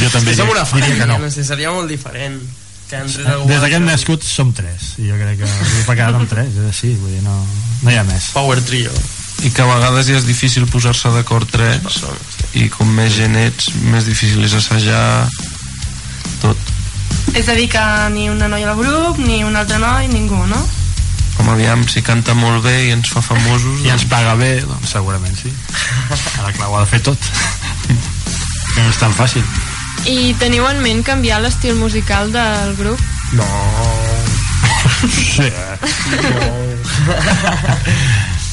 Jo també som diria, una diria que família, no. no sé, seria molt diferent. Que Des que hem nascut som tres i jo crec que el grup ha quedat amb tres és així, vull dir, no, no hi ha més Power Trio. i que a vegades ja és difícil posar-se d'acord tres i com més gent ets més difícil és assajar tot És a dir, que ni una noia al grup, ni un altre noi, ningú, no? Com aviam, si canta molt bé i ens fa famosos i ens paga bé, doncs segurament sí ara clar, ho ha de fer tot que no és tan fàcil I teniu en ment canviar l'estil musical del grup? No. sí.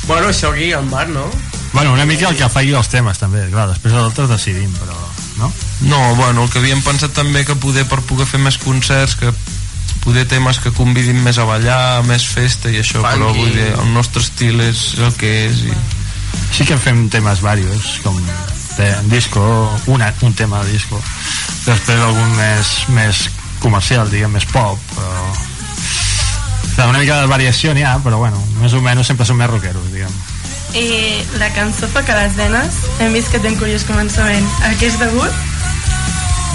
Bueno, això aquí al mar, no? bueno, una mica el que faci els temes també, clar, després els altres decidim però, no? No, bueno, el que havíem pensat també que poder per poder fer més concerts que poder temes que convidin més a ballar, més festa i això, Funky. però vull dir, el nostre estil és el que és i sí que fem temes varios com de disco, una, un tema de disco després algun més, més comercial, diguem, més pop però... Una mica de variació n'hi ha, però bueno, més o menys sempre som més rockeros, diguem. I la cançó fa que les nenes hem vist que té un curiós començament. A què és degut?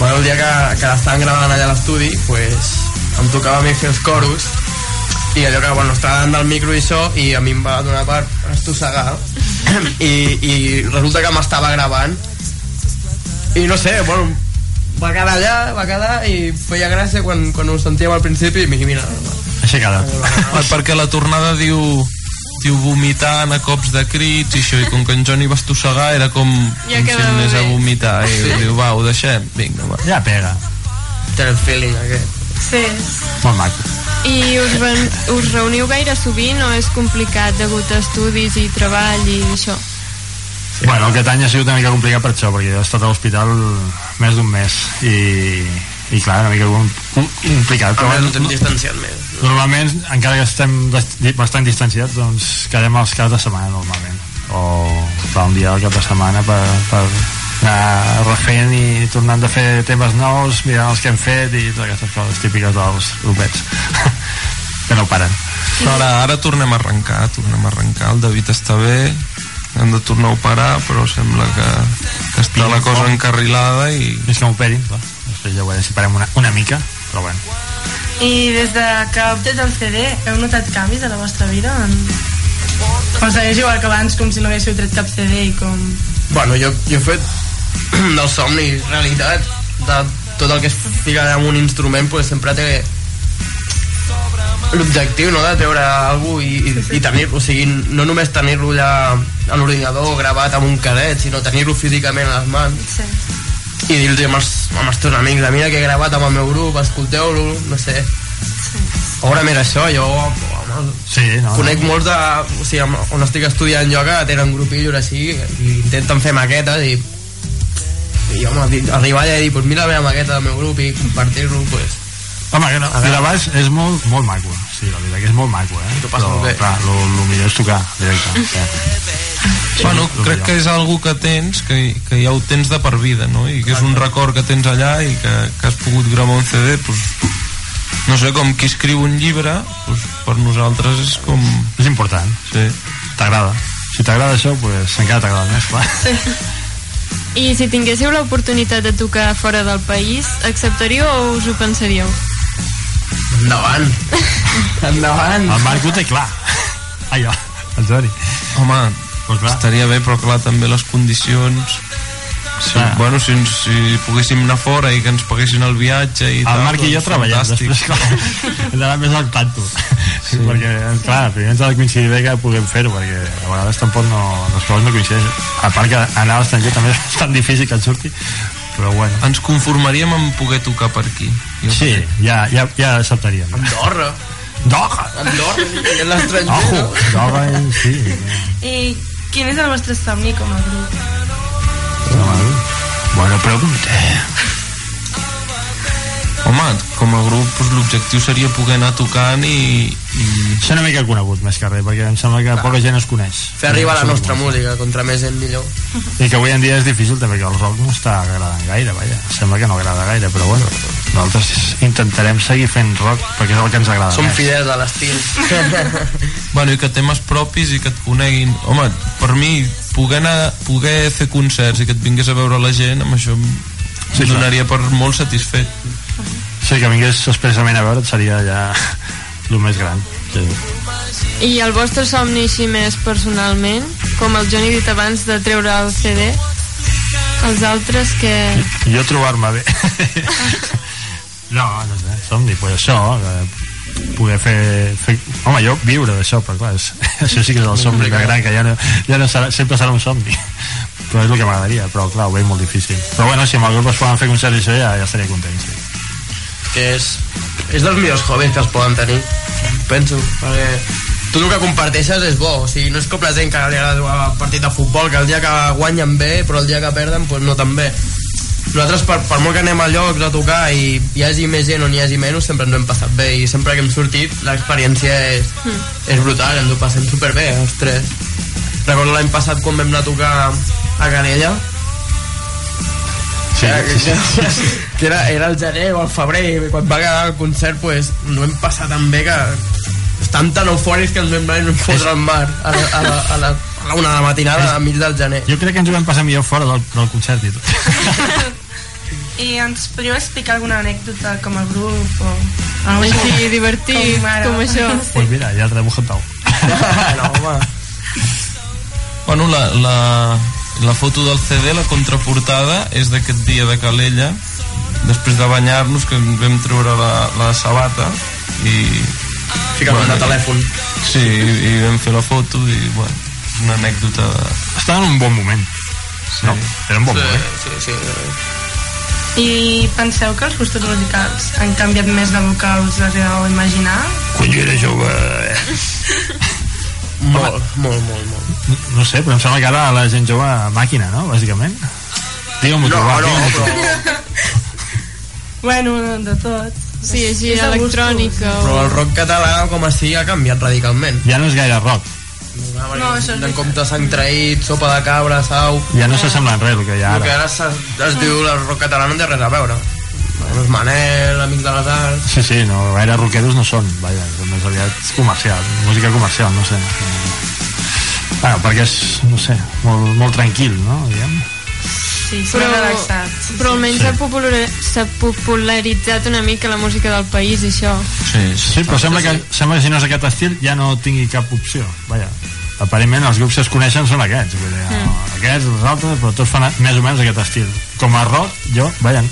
Bueno, el dia que, que l'estaven gravant allà a l'estudi, pues, em tocava a mi fer els coros i allò que, bueno, estava davant del micro i això i a mi em va donar per estossegar i, i resulta que m'estava gravant i no sé, bueno, va quedar allà, va quedar i feia gràcia quan, quan ho sentíem al principi i mira, Així ha quedat. Ah, perquè la tornada diu diu vomitant a cops de crits i això, i com que en Johnny va estossegar era com, Ja com si anés a vomitar i Sí. diu, va, ho deixem, vinga, va Ja pega. té el feeling aquest. Sí. Molt maco. I us, ven, us reuniu gaire sovint o és complicat degut a estudis i treball i això? Sí, bueno, aquest any ha sigut una mica complicat per això, perquè jo he estat a l'hospital més d'un mes i, i clar, una mica com- com- complicat. Però no t'hem bueno, distanciat més. normalment, encara que estem bastant distanciats, doncs quedem els caps de setmana normalment. O clar, un dia al cap de setmana per, per anar refent i tornant a fer temes nous, mirant els que hem fet i totes aquestes coses típiques dels grupets que no paren. Però ara, ara tornem a arrencar, tornem a arrencar, el David està bé, hem de tornar a operar, però sembla que, que està la cosa encarrilada i... Fins que m'operin, clar. Després ja ho veurem si parem una, una mica, però bueno. I des de que heu tret el CD, heu notat canvis a la vostra vida? En... O segueix igual que abans, com si no haguéssiu tret cap CD i com... Bueno, jo, jo he fet del somni realitat de tot el que es fica en un instrument pues, sempre té l'objectiu no, de treure alguna i, i, i tenir-lo, o sigui, no només tenir-lo allà a l'ordinador gravat amb un cadet, sinó tenir-lo físicament a les mans. Sí. i dir-los amb, els, amb els teus amics, "Ah, mira que he gravat amb el meu grup, escolteu-lo, no sé. Ara més això, jo home, Sí, no, conec molts de... O sigui, on estic estudiant jo que tenen grupillos així i intenten fer maquetes i i home, arribar allà i dir, pues mira la meva maqueta del meu grup i compartir-lo, pues... Home, que no, A veure. la baix és molt, molt maco. Sí, la veritat que és molt maco, eh? T'ho passes Però, bé. clar, lo, lo millor és tocar, directe. Sí. Bueno, lo crec millor. que és algo que tens, que, que ja ho tens de per vida, no? I que és un record que tens allà i que, que has pogut gravar un CD, doncs, no sé, com qui escriu un llibre, doncs, per nosaltres és com... És important. Sí. T'agrada. Si t'agrada això, pues, encara t'agrada més, clar. I si tinguéssiu l'oportunitat de tocar fora del país, acceptaríeu o us ho pensaríeu? Endavant! Endavant! El Marc ho té clar. Oh, el Joni. Home, Pues clar. estaria bé, però clar, també les condicions... Sí, Clar. bueno, si, si poguéssim anar fora i que ens paguessin el viatge i El tal, Marc i jo doncs, treballem, fantàstic. després, clar, hem d'anar més al tanto. Sí. perquè, clar, primer ens ha de coincidir bé que puguem fer-ho, perquè a vegades tampoc no, les coses no coincideixen. A part que anar a l'estranger també és tan difícil que et surti, però bueno. Ens conformaríem amb poder tocar per aquí. Jo Sí, ja, ja, ja acceptaríem. Andorra! Doga! Andorra! I l'estranger! Ojo! Doga, sí. I quin és el vostre somni com a grup? Bueno, pregunta. Home, com a grup doncs, l'objectiu seria poder anar tocant i, i Ser una mica conegut més que res, perquè em sembla que poca gent es coneix. Fer arribar la nostra música, contra més gent millor. I que avui en dia és difícil també, que el rock no està agradant gaire, vaja. Sembla que no agrada gaire, però bueno, nosaltres intentarem seguir fent rock perquè és el que ens agrada Som més. fidels a l'estil. bueno, i que temes propis i que et coneguin home, per mi poder, anar, poder fer concerts i que et vingués a veure la gent amb això em Sí, clar. donaria per molt satisfet Sí, que vingués expressament a veure't seria ja el més gran. Sí. I el vostre somni així més personalment, com el Johnny dit abans de treure el CD, els altres que... Jo trobar-me bé. no, no sé, somni, pues això, que poder fer, fer... Home, jo viure d'això, però clar, és, això sí que és el somni de gran, que ja no, ja no serà, sempre serà un somni. Però és el que m'agradaria, però clar, ho veig molt difícil. Però bueno, si amb el grup es poden fer concerts i això, ja, ja estaria content, sí. Que és, és dels millors hobbies que es poden tenir penso, perquè tot el que comparteixes és bo, o sigui, no és com la gent que li agrada jugar a partit de futbol que el dia que guanyen bé, però el dia que perden pues no tan bé. Nosaltres per, per molt que anem a llocs a tocar i hi hagi més gent o n'hi hagi menys sempre ens hem passat bé i sempre que hem sortit l'experiència és, és brutal, ens ho passem superbé els tres. Recordo l'any passat quan vam anar a tocar a Canella Sí, que, sí, sí. que era, era el gener o el febrer i quan va quedar el concert pues, no hem passat tan bé que estan tan eufòrics que ens vam anar a fotre al mar a la, a la, a la, a la una de la matinada a mig del gener. Jo crec que ens ho vam passar millor fora del, del concert i tot. I ens podríeu explicar alguna anècdota com a grup o... alguna Així, divertit, ara. com això. Pues mira, ja t'he bujatau. no, home. Bueno, la, la, la foto del CD, la contraportada, és d'aquest dia de Calella, després de banyar-nos, que vam treure la, la sabata i... Ficar bueno, de telèfon. Sí, i, i vam fer la foto i, bueno, una anècdota de... Estava en un bon moment. Sí. No, era un bon Sí, moment. sí, sí. I penseu que els gustos musicals han canviat més del que us arribeu a imaginar? Quan jo era jove... Molt, molt, molt, molt. No, no sé, però em sembla que ara la gent jove a màquina, no? Bàsicament. Digue'm-ho tu, No, va, no, tu. però, Bueno, de tot. Sí, així, És de electrònica. però el O... rock català, com a sigui, ha canviat radicalment. Ja no és gaire rock. No, això és en compte sang traït, sopa de cabra, sau... Ja no s'assembla en res el que hi ha El que ara. ara es, es diu el rock català no té res a veure. Els Manel, Amic de les Arts... Sí, sí, no, gaire rockeros no són, vaja, és més aviat comercial, música comercial, no sé. Bueno, perquè és, no sé, molt, molt tranquil, no? Diguem. Sí, Però, però, relaxats. però almenys s'ha populari- s'ha popularitzat una mica la música del país, això. Sí, Sí, però sembla que, sembla que si no és aquest estil ja no tingui cap opció. Vaja, aparentment els grups que es coneixen són aquests, vull dir, mm. aquests, els altres, però tots fan més o menys aquest estil. Com a rock, jo, vaja,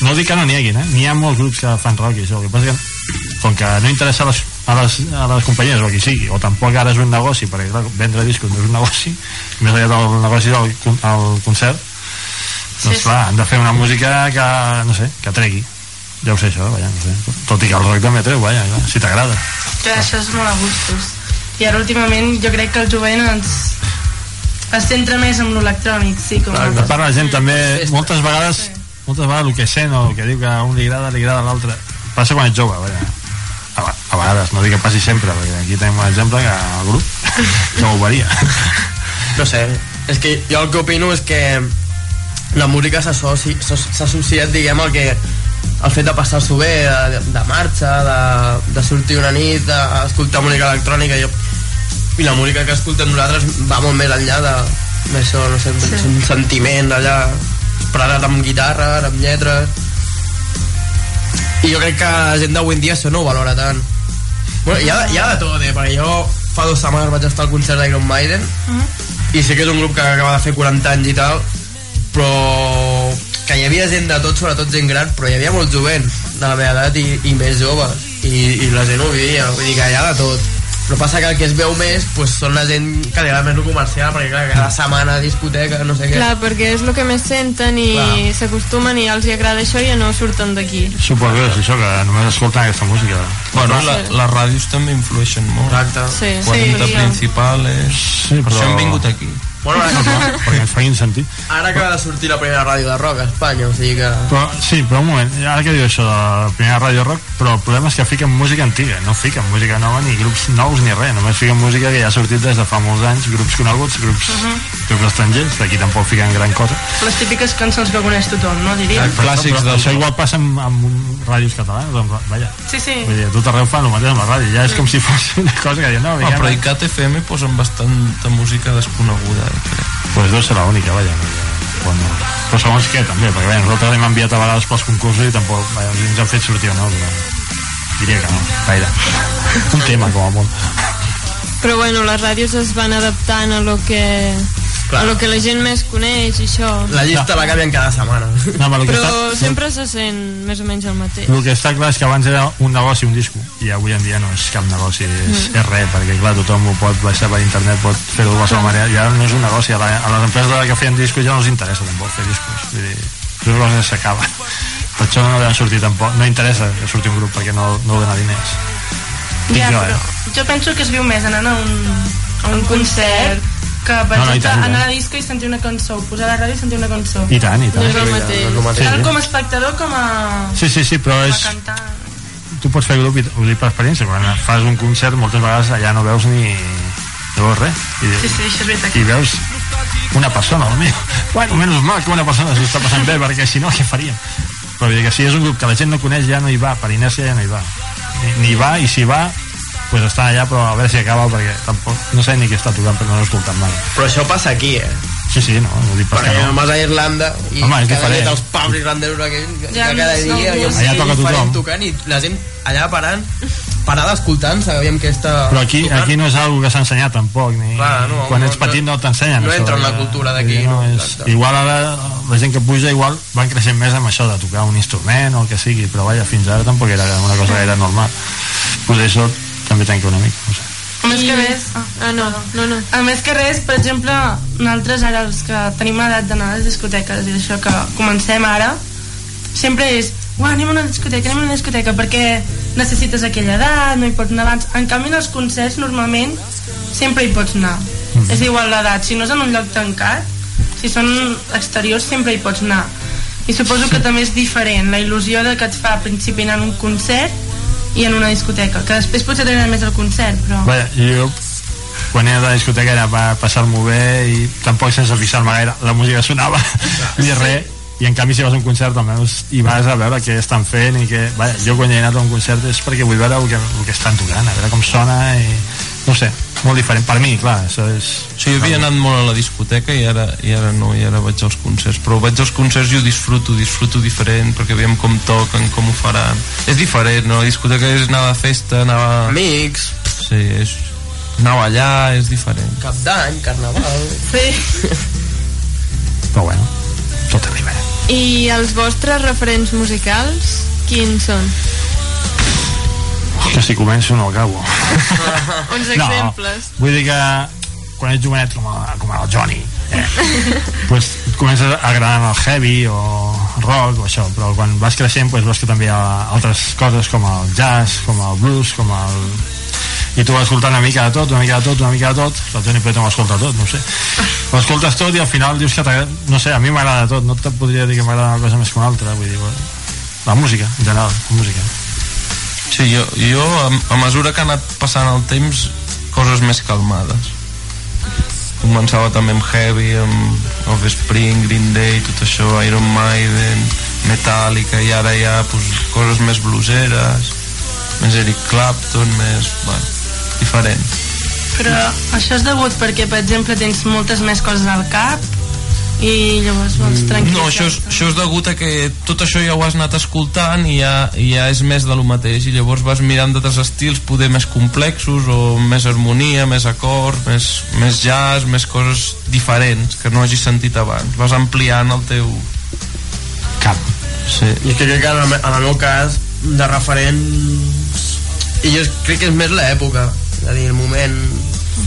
no dic que no n'hi hagi, eh? N'hi ha molts grups que fan rock i això, el que passa que com que no interessa les, a les, a les companyies o a qui sigui, o tampoc ara és un negoci, perquè clar, vendre discos no és un negoci, més allà del negoci del con- el concert, doncs sí. clar, han de fer una música que, no sé, que tregui. Ja ho sé això, vaja, no sé. Tot i que el rock també treu, vaja, clar, si t'agrada. Que això és molt a gustos. I ara últimament jo crec que el jovent ens es centra més en l'electrònic, sí, com A part la gent també, moltes vegades moltes vegades el que sent o el que diu que a un li agrada, li agrada a l'altre passa quan ets jove, vaja. A, a vegades, no dic que passi sempre perquè aquí tenim un exemple que el grup que ho varia No sé, és que jo el que opino és que la música s'ha associat, diguem, al que el fet de passar-s'ho bé, de, de marxa, de, de sortir una nit, d'escoltar música electrònica, jo, i la música que escoltem nosaltres va molt més enllà de d'això, no sé, sí. un sentiment allà expressat amb guitarra, amb lletres i jo crec que la gent d'avui en dia això no ho valora tant bueno, hi, ha, hi ha de tot, eh? perquè jo fa dues setmanes vaig estar al concert d'Iron Maiden i sé que és un grup que acaba de fer 40 anys i tal però que hi havia gent de tot, sobretot gent gran però hi havia molt jovent de la meva edat i, i més joves i, i la gent ho vivia vull dir que hi ha de tot però passa que el que es veu més pues, són la gent que li agrada més el comercial perquè clar, cada setmana discoteca, no sé què Clar, perquè és el que més senten i s'acostumen i els hi agrada això i ja no surten d'aquí. suposo que és això, que només escolten aquesta música Bueno, la, les ràdios també influeixen molt. Exacte. Sí, 40 sí. principals... Sí, Per això però- hem vingut aquí. Bueno, ara, perquè ens facin sentir. Ara acaba de sortir la primera ràdio de rock a Espanya o sigui que però, sí, però un moment, ara que diu això de la primera ràdio rock, però el problema és que fiquen música antiga, no fiquen música nova ni grups nous ni res, només fiquen música que ja ha sortit des de fa molts anys, grups coneguts grups, grups estrangers, d'aquí tampoc fiquen gran cosa les típiques cançons que coneix tothom, no diria? Clàssics però del això igual passa amb, amb ràdios catalanes amb, vaja, Sí, sí. vull dir, a tot arreu fan el mateix amb la ràdio ja és com si fos una cosa que diuen, no, Ah, ja però no. ICAT FM posen bastanta música desconeguda, eh, crec. pues deu ser l'única, vaja perquè, bueno, però segons què també perquè vaja, nosaltres hem enviat a vegades pels concursos i tampoc vaja, ens han fet sortir o no però diria que no, gaire un tema com a molt Però bueno, les ràdios es van adaptant a lo que, Clar. a lo que la gent més coneix i això. la llista la canvien cada setmana no, però el que Però està, sempre se sent més o menys el mateix. el que està clar és que abans era un negoci un disco i avui en dia no és cap negoci és, és res, perquè clar, tothom ho pot baixar per internet pot fer-ho de qualsevol manera ja no és un negoci, a, la, a les empreses que feien discos ja no els interessa tampoc fer discos vull dir, cosa que s'acaba per això no deuen sortir tampoc no interessa que surti un grup perquè no, no dona diners Ja, jo, però eh? jo penso que es viu més anant a un, a un concert que, per No, no, i exemple, tant, anar a la disco i sentir una cançó, posar a la ràdio i sentir una cançó. i tant, i No tant és el mateix. no és el mateix. Tant sí. com a espectador com a, sí, sí, sí, però com a és, cantant. tu pots fer grup i ho dic per experiència quan fas un concert moltes vegades allà no veus ni no veus res i, Sí, sí, això és veritat. i veus una persona potser bueno, menys mal que una persona s'ho està passant bé perquè si no què faríem però vull dir que si és un grup que la gent no coneix ja no hi va per inèrcia ja no hi va ni, ni va i si va pues estan allà però a veure si acaba perquè tampoc no sé ni qui està tocant però no l'he escoltat mai Però això passa aquí, eh? sí, sí, no, no dic pas Perquè que no. no vas a Irlanda i Home, és cada diferent. nit els pubs irlandesos aquells que Ja, cada no, dia no, i Allà toca tothom. tocant i la gent allà parant parada escoltant sabíem que està però aquí, tocant. aquí no és algo que s'ha ensenyat tampoc ni, Clar, no, quan no, ets petit no, no- t'ensenyen no això entra en la cultura d'aquí, dir, no, és, exacte. igual ara la gent que puja igual van creixent més amb això de tocar un instrument o el que sigui però vaja, fins ara tampoc era una cosa gaire normal pues això també tanca una mica no sé. A més que res... Ah, no, no, no. A més que res, per exemple, nosaltres ara, els que tenim l'edat d'anar a les discoteques i això que comencem ara, sempre és uah, anem a una discoteca, anem a una discoteca perquè necessites aquella edat, no hi pots anar abans. En canvi en els concerts normalment sempre hi pots anar. És igual l'edat, si no és en un lloc tancat si són exteriors sempre hi pots anar. I suposo que també és diferent. La il·lusió de que et fa al principi anar a un concert i en una discoteca que després potser t'agrada més el concert però... Vaja, jo quan era a la discoteca era per passar-m'ho bé i tampoc sense fixar-me gaire. La música sonava ni res. I en canvi si vas a un concert almenys hi vas a veure què estan fent i que, vaja, jo quan he anat a un concert és perquè vull veure el que, el que estan tocant a veure com sona i no sé, molt diferent per mi, clar això és... Sí, jo havia anat molt a la discoteca i ara, i ara no, i ara vaig als concerts però vaig als concerts i ho disfruto disfruto diferent perquè veiem com toquen, com ho faran és diferent, no? la discoteca és anar de festa anar a... amics sí, és... anar allà és diferent cap d'any, carnaval sí. però bueno, tot arriba I els vostres referents musicals, quins són? Que si començo no acabo Uns No. exemples. vull dir que quan ets jovenet com, a, com el Johnny eh, pues comences agradant el heavy o rock o això, però quan vas creixent pues, veus que també hi ha altres coses com el jazz, com el blues, com el i tu vas escoltant una mica de tot, una mica de tot, una mica de tot, el Johnny Pet no ho escolta tot, no sé. Ho escoltes tot i al final dius que no sé, a mi m'agrada tot, no te podria dir que m'agrada una cosa més que una altra, vull dir, bueno, la música, en general, la música. Sí, jo, jo a, a mesura que ha anat passant el temps coses més calmades. Començava també amb Heavy amb Offspring, Green Day tot això, Iron Maiden Metallica i ara ja pues, coses més bluseres més Eric Clapton més, bueno, diferent Però això és degut perquè, per exemple, tens moltes més coses al cap i llavors vols tranquil·litzar. no, això és, això és degut a que tot això ja ho has anat escoltant i ja, i ja és més de lo mateix i llavors vas mirant d'altres estils poder més complexos o més harmonia, més acords més, més jazz, més coses diferents que no hagis sentit abans vas ampliant el teu cap sí. i és que crec que en el, en el meu cas de referents i jo crec que és més l'època és a dir, el moment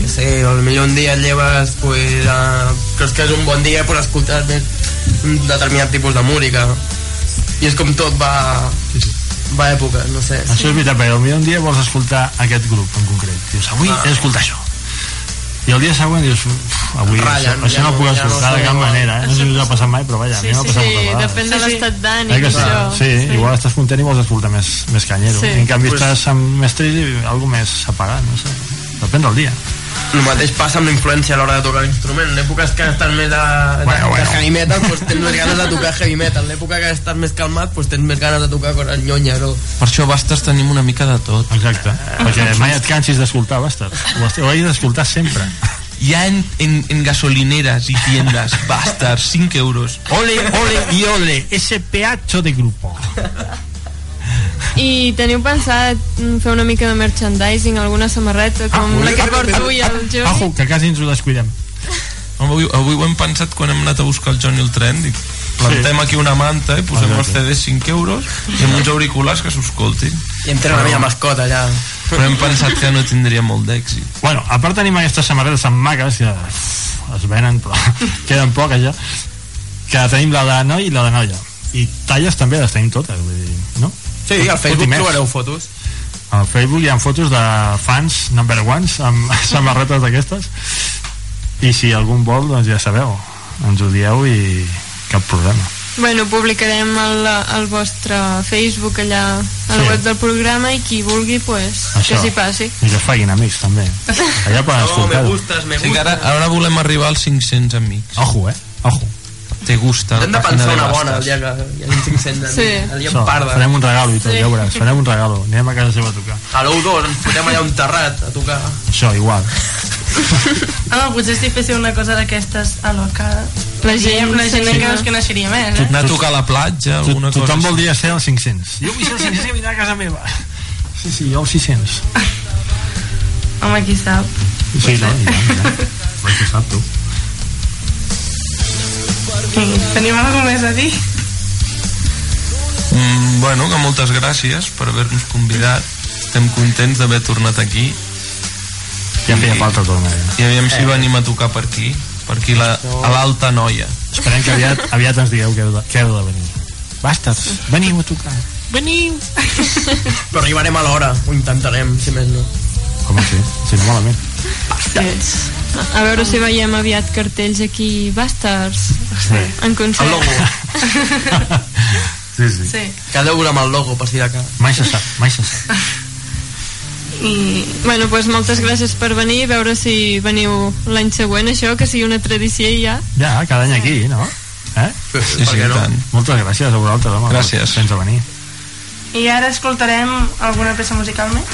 que sé, al millor un dia et lleves pues, uh, creus que és un bon dia pues, escoltar més un determinat tipus de música i és com tot va va a època, no sé Això és veritat, perquè potser un dia vols escoltar aquest grup en concret. Dius, avui Ah. he d'escoltar això. I el dia següent dius, "Uf, avui Ratllen, això, això ja no, no- puc ja no escoltar de cap manera. Eh? No sé si us ha passat mai, però vaja, a mi m'ha passat sí, moltes vegades. depèn de l'estat Eh d'ànim. que sí? això. sí, igual estàs content i vols escoltar més, més canyero. Sí. I en canvi Pues- estàs amb més trist i algo més apagat, no sé. Depèn del dia. El mateix passa amb la influència a l'hora de tocar l'instrument en èpoques que estàs més a, Bueno, de, bueno. de heavy metal pues, tens més ganes de tocar heavy metal en l'època que estàs més calmat pues, tens més ganes de tocar coses nyonyes o... per això Bastes tenim una mica de tot Exacte. Perquè mai et cansis d'escoltar, Bastard. Ho, hagis d'escoltar sempre. ya en, en, en gasolineras y tiendas Bastards, 5 euros Ole, ole y ole, ese peacho de grupo. I teniu pensat fer una mica de merchandising, alguna samarreta com la que porto tu i el Johnny? Ojo, que quasi ens ho descuidem. Avui, avui ho hem pensat quan hem anat a buscar el Johnny el tren dic, plantem Sí. aquí una manta i posem els Exacte. CDs 5 euros i amb uns auriculars que s'escoltin i em tenen la meva mascota allà però hem pensat que no tindria molt d'èxit Bueno, a part tenim aquestes samarretes tan maques que uf, es venen, però queden poques ja, que tenim la de noi i la de noia. I talles també les tenim totes, vull dir, no? Sí, al Facebook més. trobareu fotos Al Facebook hi ha fotos de fans number ones amb samarretes d'aquestes i si algun vol, doncs ja sabeu ens ho dieu i cap problema Bueno, publicarem el, el vostre Facebook allà a la Sí. web del programa i qui vulgui, pues, que Això. s'hi passi. i que facin amics també allà poden no, me escoltar gustes, me sí que gustes ara, ara volem arribar als 500 amics ojo, eh? ojo te gusta Hem de pensar de una bona el dia que hagi 500 Sí. el dia en parda farem un regalo i tot, Sí. ja veuràs, farem un regalo. Anem a casa seva a tocar. Halloween 2 ens fotem allà un terrat a tocar Això, igual. Home, potser si féssiu una cosa d'aquestes a loca... La gent la gent sí. encara es coneixeria més, eh? Anar a tocar a la platja, Tu, alguna cosa tothom voldria ser els 500. Jo vull ser els 500 i vindrà a casa meva. Sí, sí, jo els 600. Home, qui sap. Sí, no, ja, ja. Però què sap tu? Tenim alguna més a dir? Mm, bueno, que moltes gràcies per haver-nos convidat. Estem contents d'haver tornat aquí. Ja feia falta tornar. Ja. I aviam si Eh. venim a tocar per aquí, per aquí la, a l'Alta Noia. Esperem que aviat, aviat ens digueu que heu de, que heu de venir. Bastards, veniu a tocar. Veniu! però arribarem a l'hora ho intentarem, si més no Home, sí, si no malament. Sí. A veure si veiem aviat cartells aquí Bastards Sí. en concert. el logo Sí, sí. Sí. quedeu amb el logo per si de cas Mai se sap, mai se sap. I, bueno, doncs moltes gràcies per venir a veure si veniu l'any següent això, que sigui una tradició i ja Ja, cada any aquí, no? Eh? Sí, sí, i tant. Moltes gràcies a vosaltres, home. Gràcies. Sense venir. I ara escoltarem alguna peça musical més?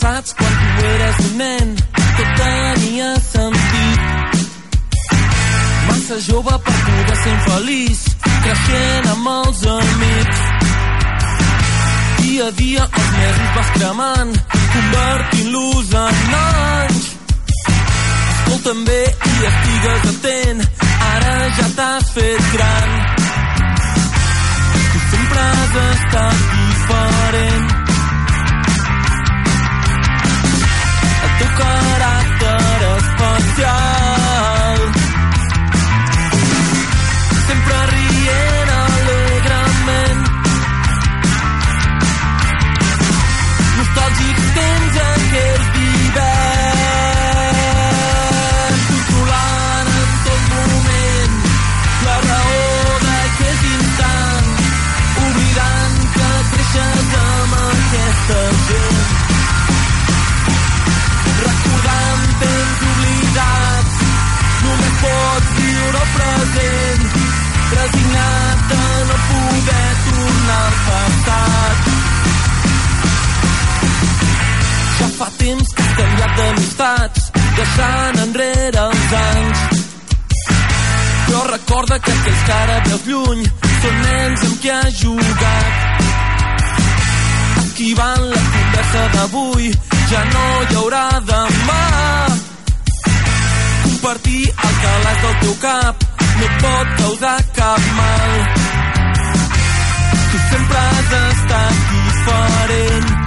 Passats quan tu eres un nen tot tenia sentit massa jove per poder ser infeliç creixent amb els amics dia a dia els mesos vas cremant convertint-los en anys escolta'm bé i estigues atent ara ja t'has fet gran. Tu sempre has estat diferent teu caràcter especial. Fa temps que has canviat d'amistats deixant enrere els anys. Però recorda que aquells que ara veus lluny són nens amb qui has jugat. Esquivant la conversa d'avui ja no hi haurà demà. Compartir el calaix del teu cap no et pot causar cap mal. Tu sempre has estat diferent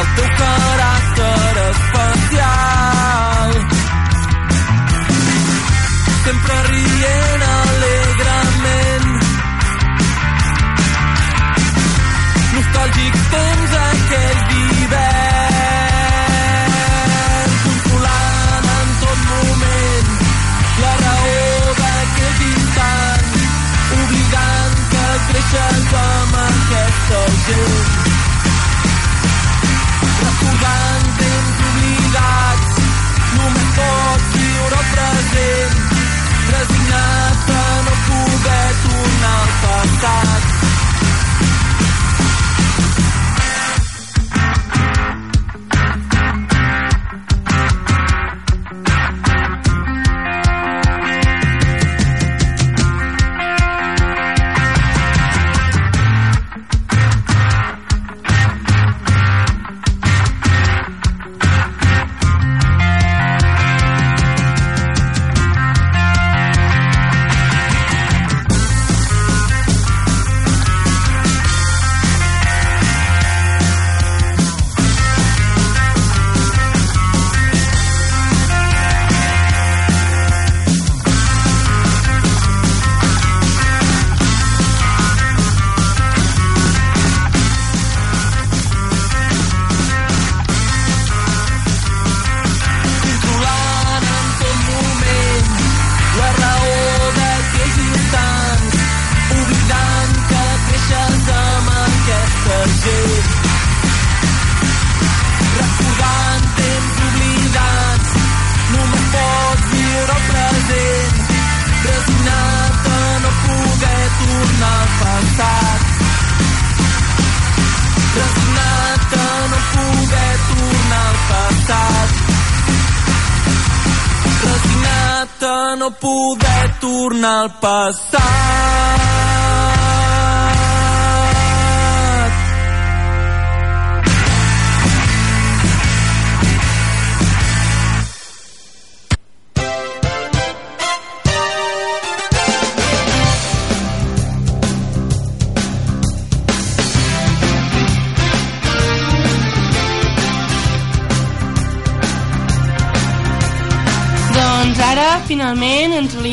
el teu caràcter especial. Sempre rient alegrement. Nostàlgics temps aquells d'hivern controlant en tot moment la raó d'aquest instant oblidant que creixes amb aquesta gent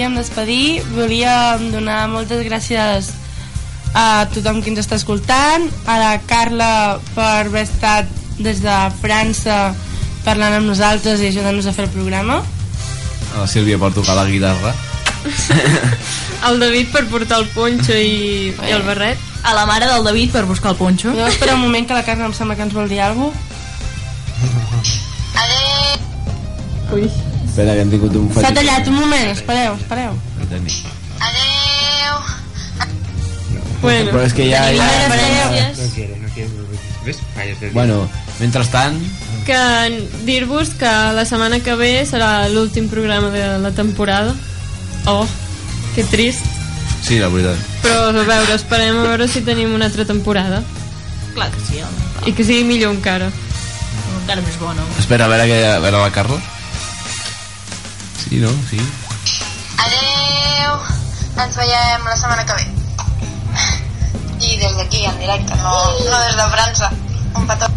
volíem despedir. Volíem donar moltes gràcies a tothom que ens està escoltant, a la Carla per haver estat des de França parlant amb nosaltres i ajudant-nos a fer el programa. A la Sílvia per tocar la guitarra. El David per portar el ponxo i, i el barret. A la mare del David per buscar el ponxo. Podeu esperar un moment que la Carla em sembla que ens vol dir alguna Ui. Espera, que hem tingut un S'ha tallat un moment, espereu, espereu. Bueno, Però és que ja... ja... No quiere, no Bueno, mentrestant, Que dir-vos que la setmana que ve serà l'últim programa de la temporada. Oh, que trist. sí, la veritat. Però a veure, esperem a veure si tenim una altra temporada. Clar que sí, home. I que sigui millor encara. Encara més bona. Espera, a veure, que, a veure la Carla. Sí, no? Sí. Adeu! Ens veiem la setmana que ve. I des d'aquí, en directe, no, no des de França. Un petó.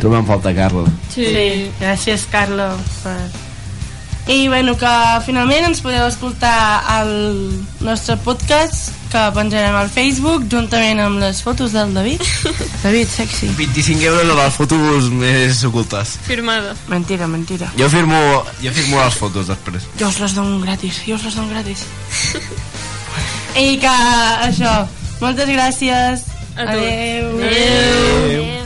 Trobem falta Carla. Sí. sí, gràcies Carla per... I bueno, que finalment ens podeu escoltar al nostre podcast que penjarem al Facebook juntament amb les fotos del David. David, sexy. 25 euros a les fotos més ocultes. Firmada. Mentira, mentira. Jo firmo, jo firmo les fotos després. Jo us les dono gratis, jo us les dono gratis. I que això, moltes gràcies. A tu. Adeu. Adeu. Adeu.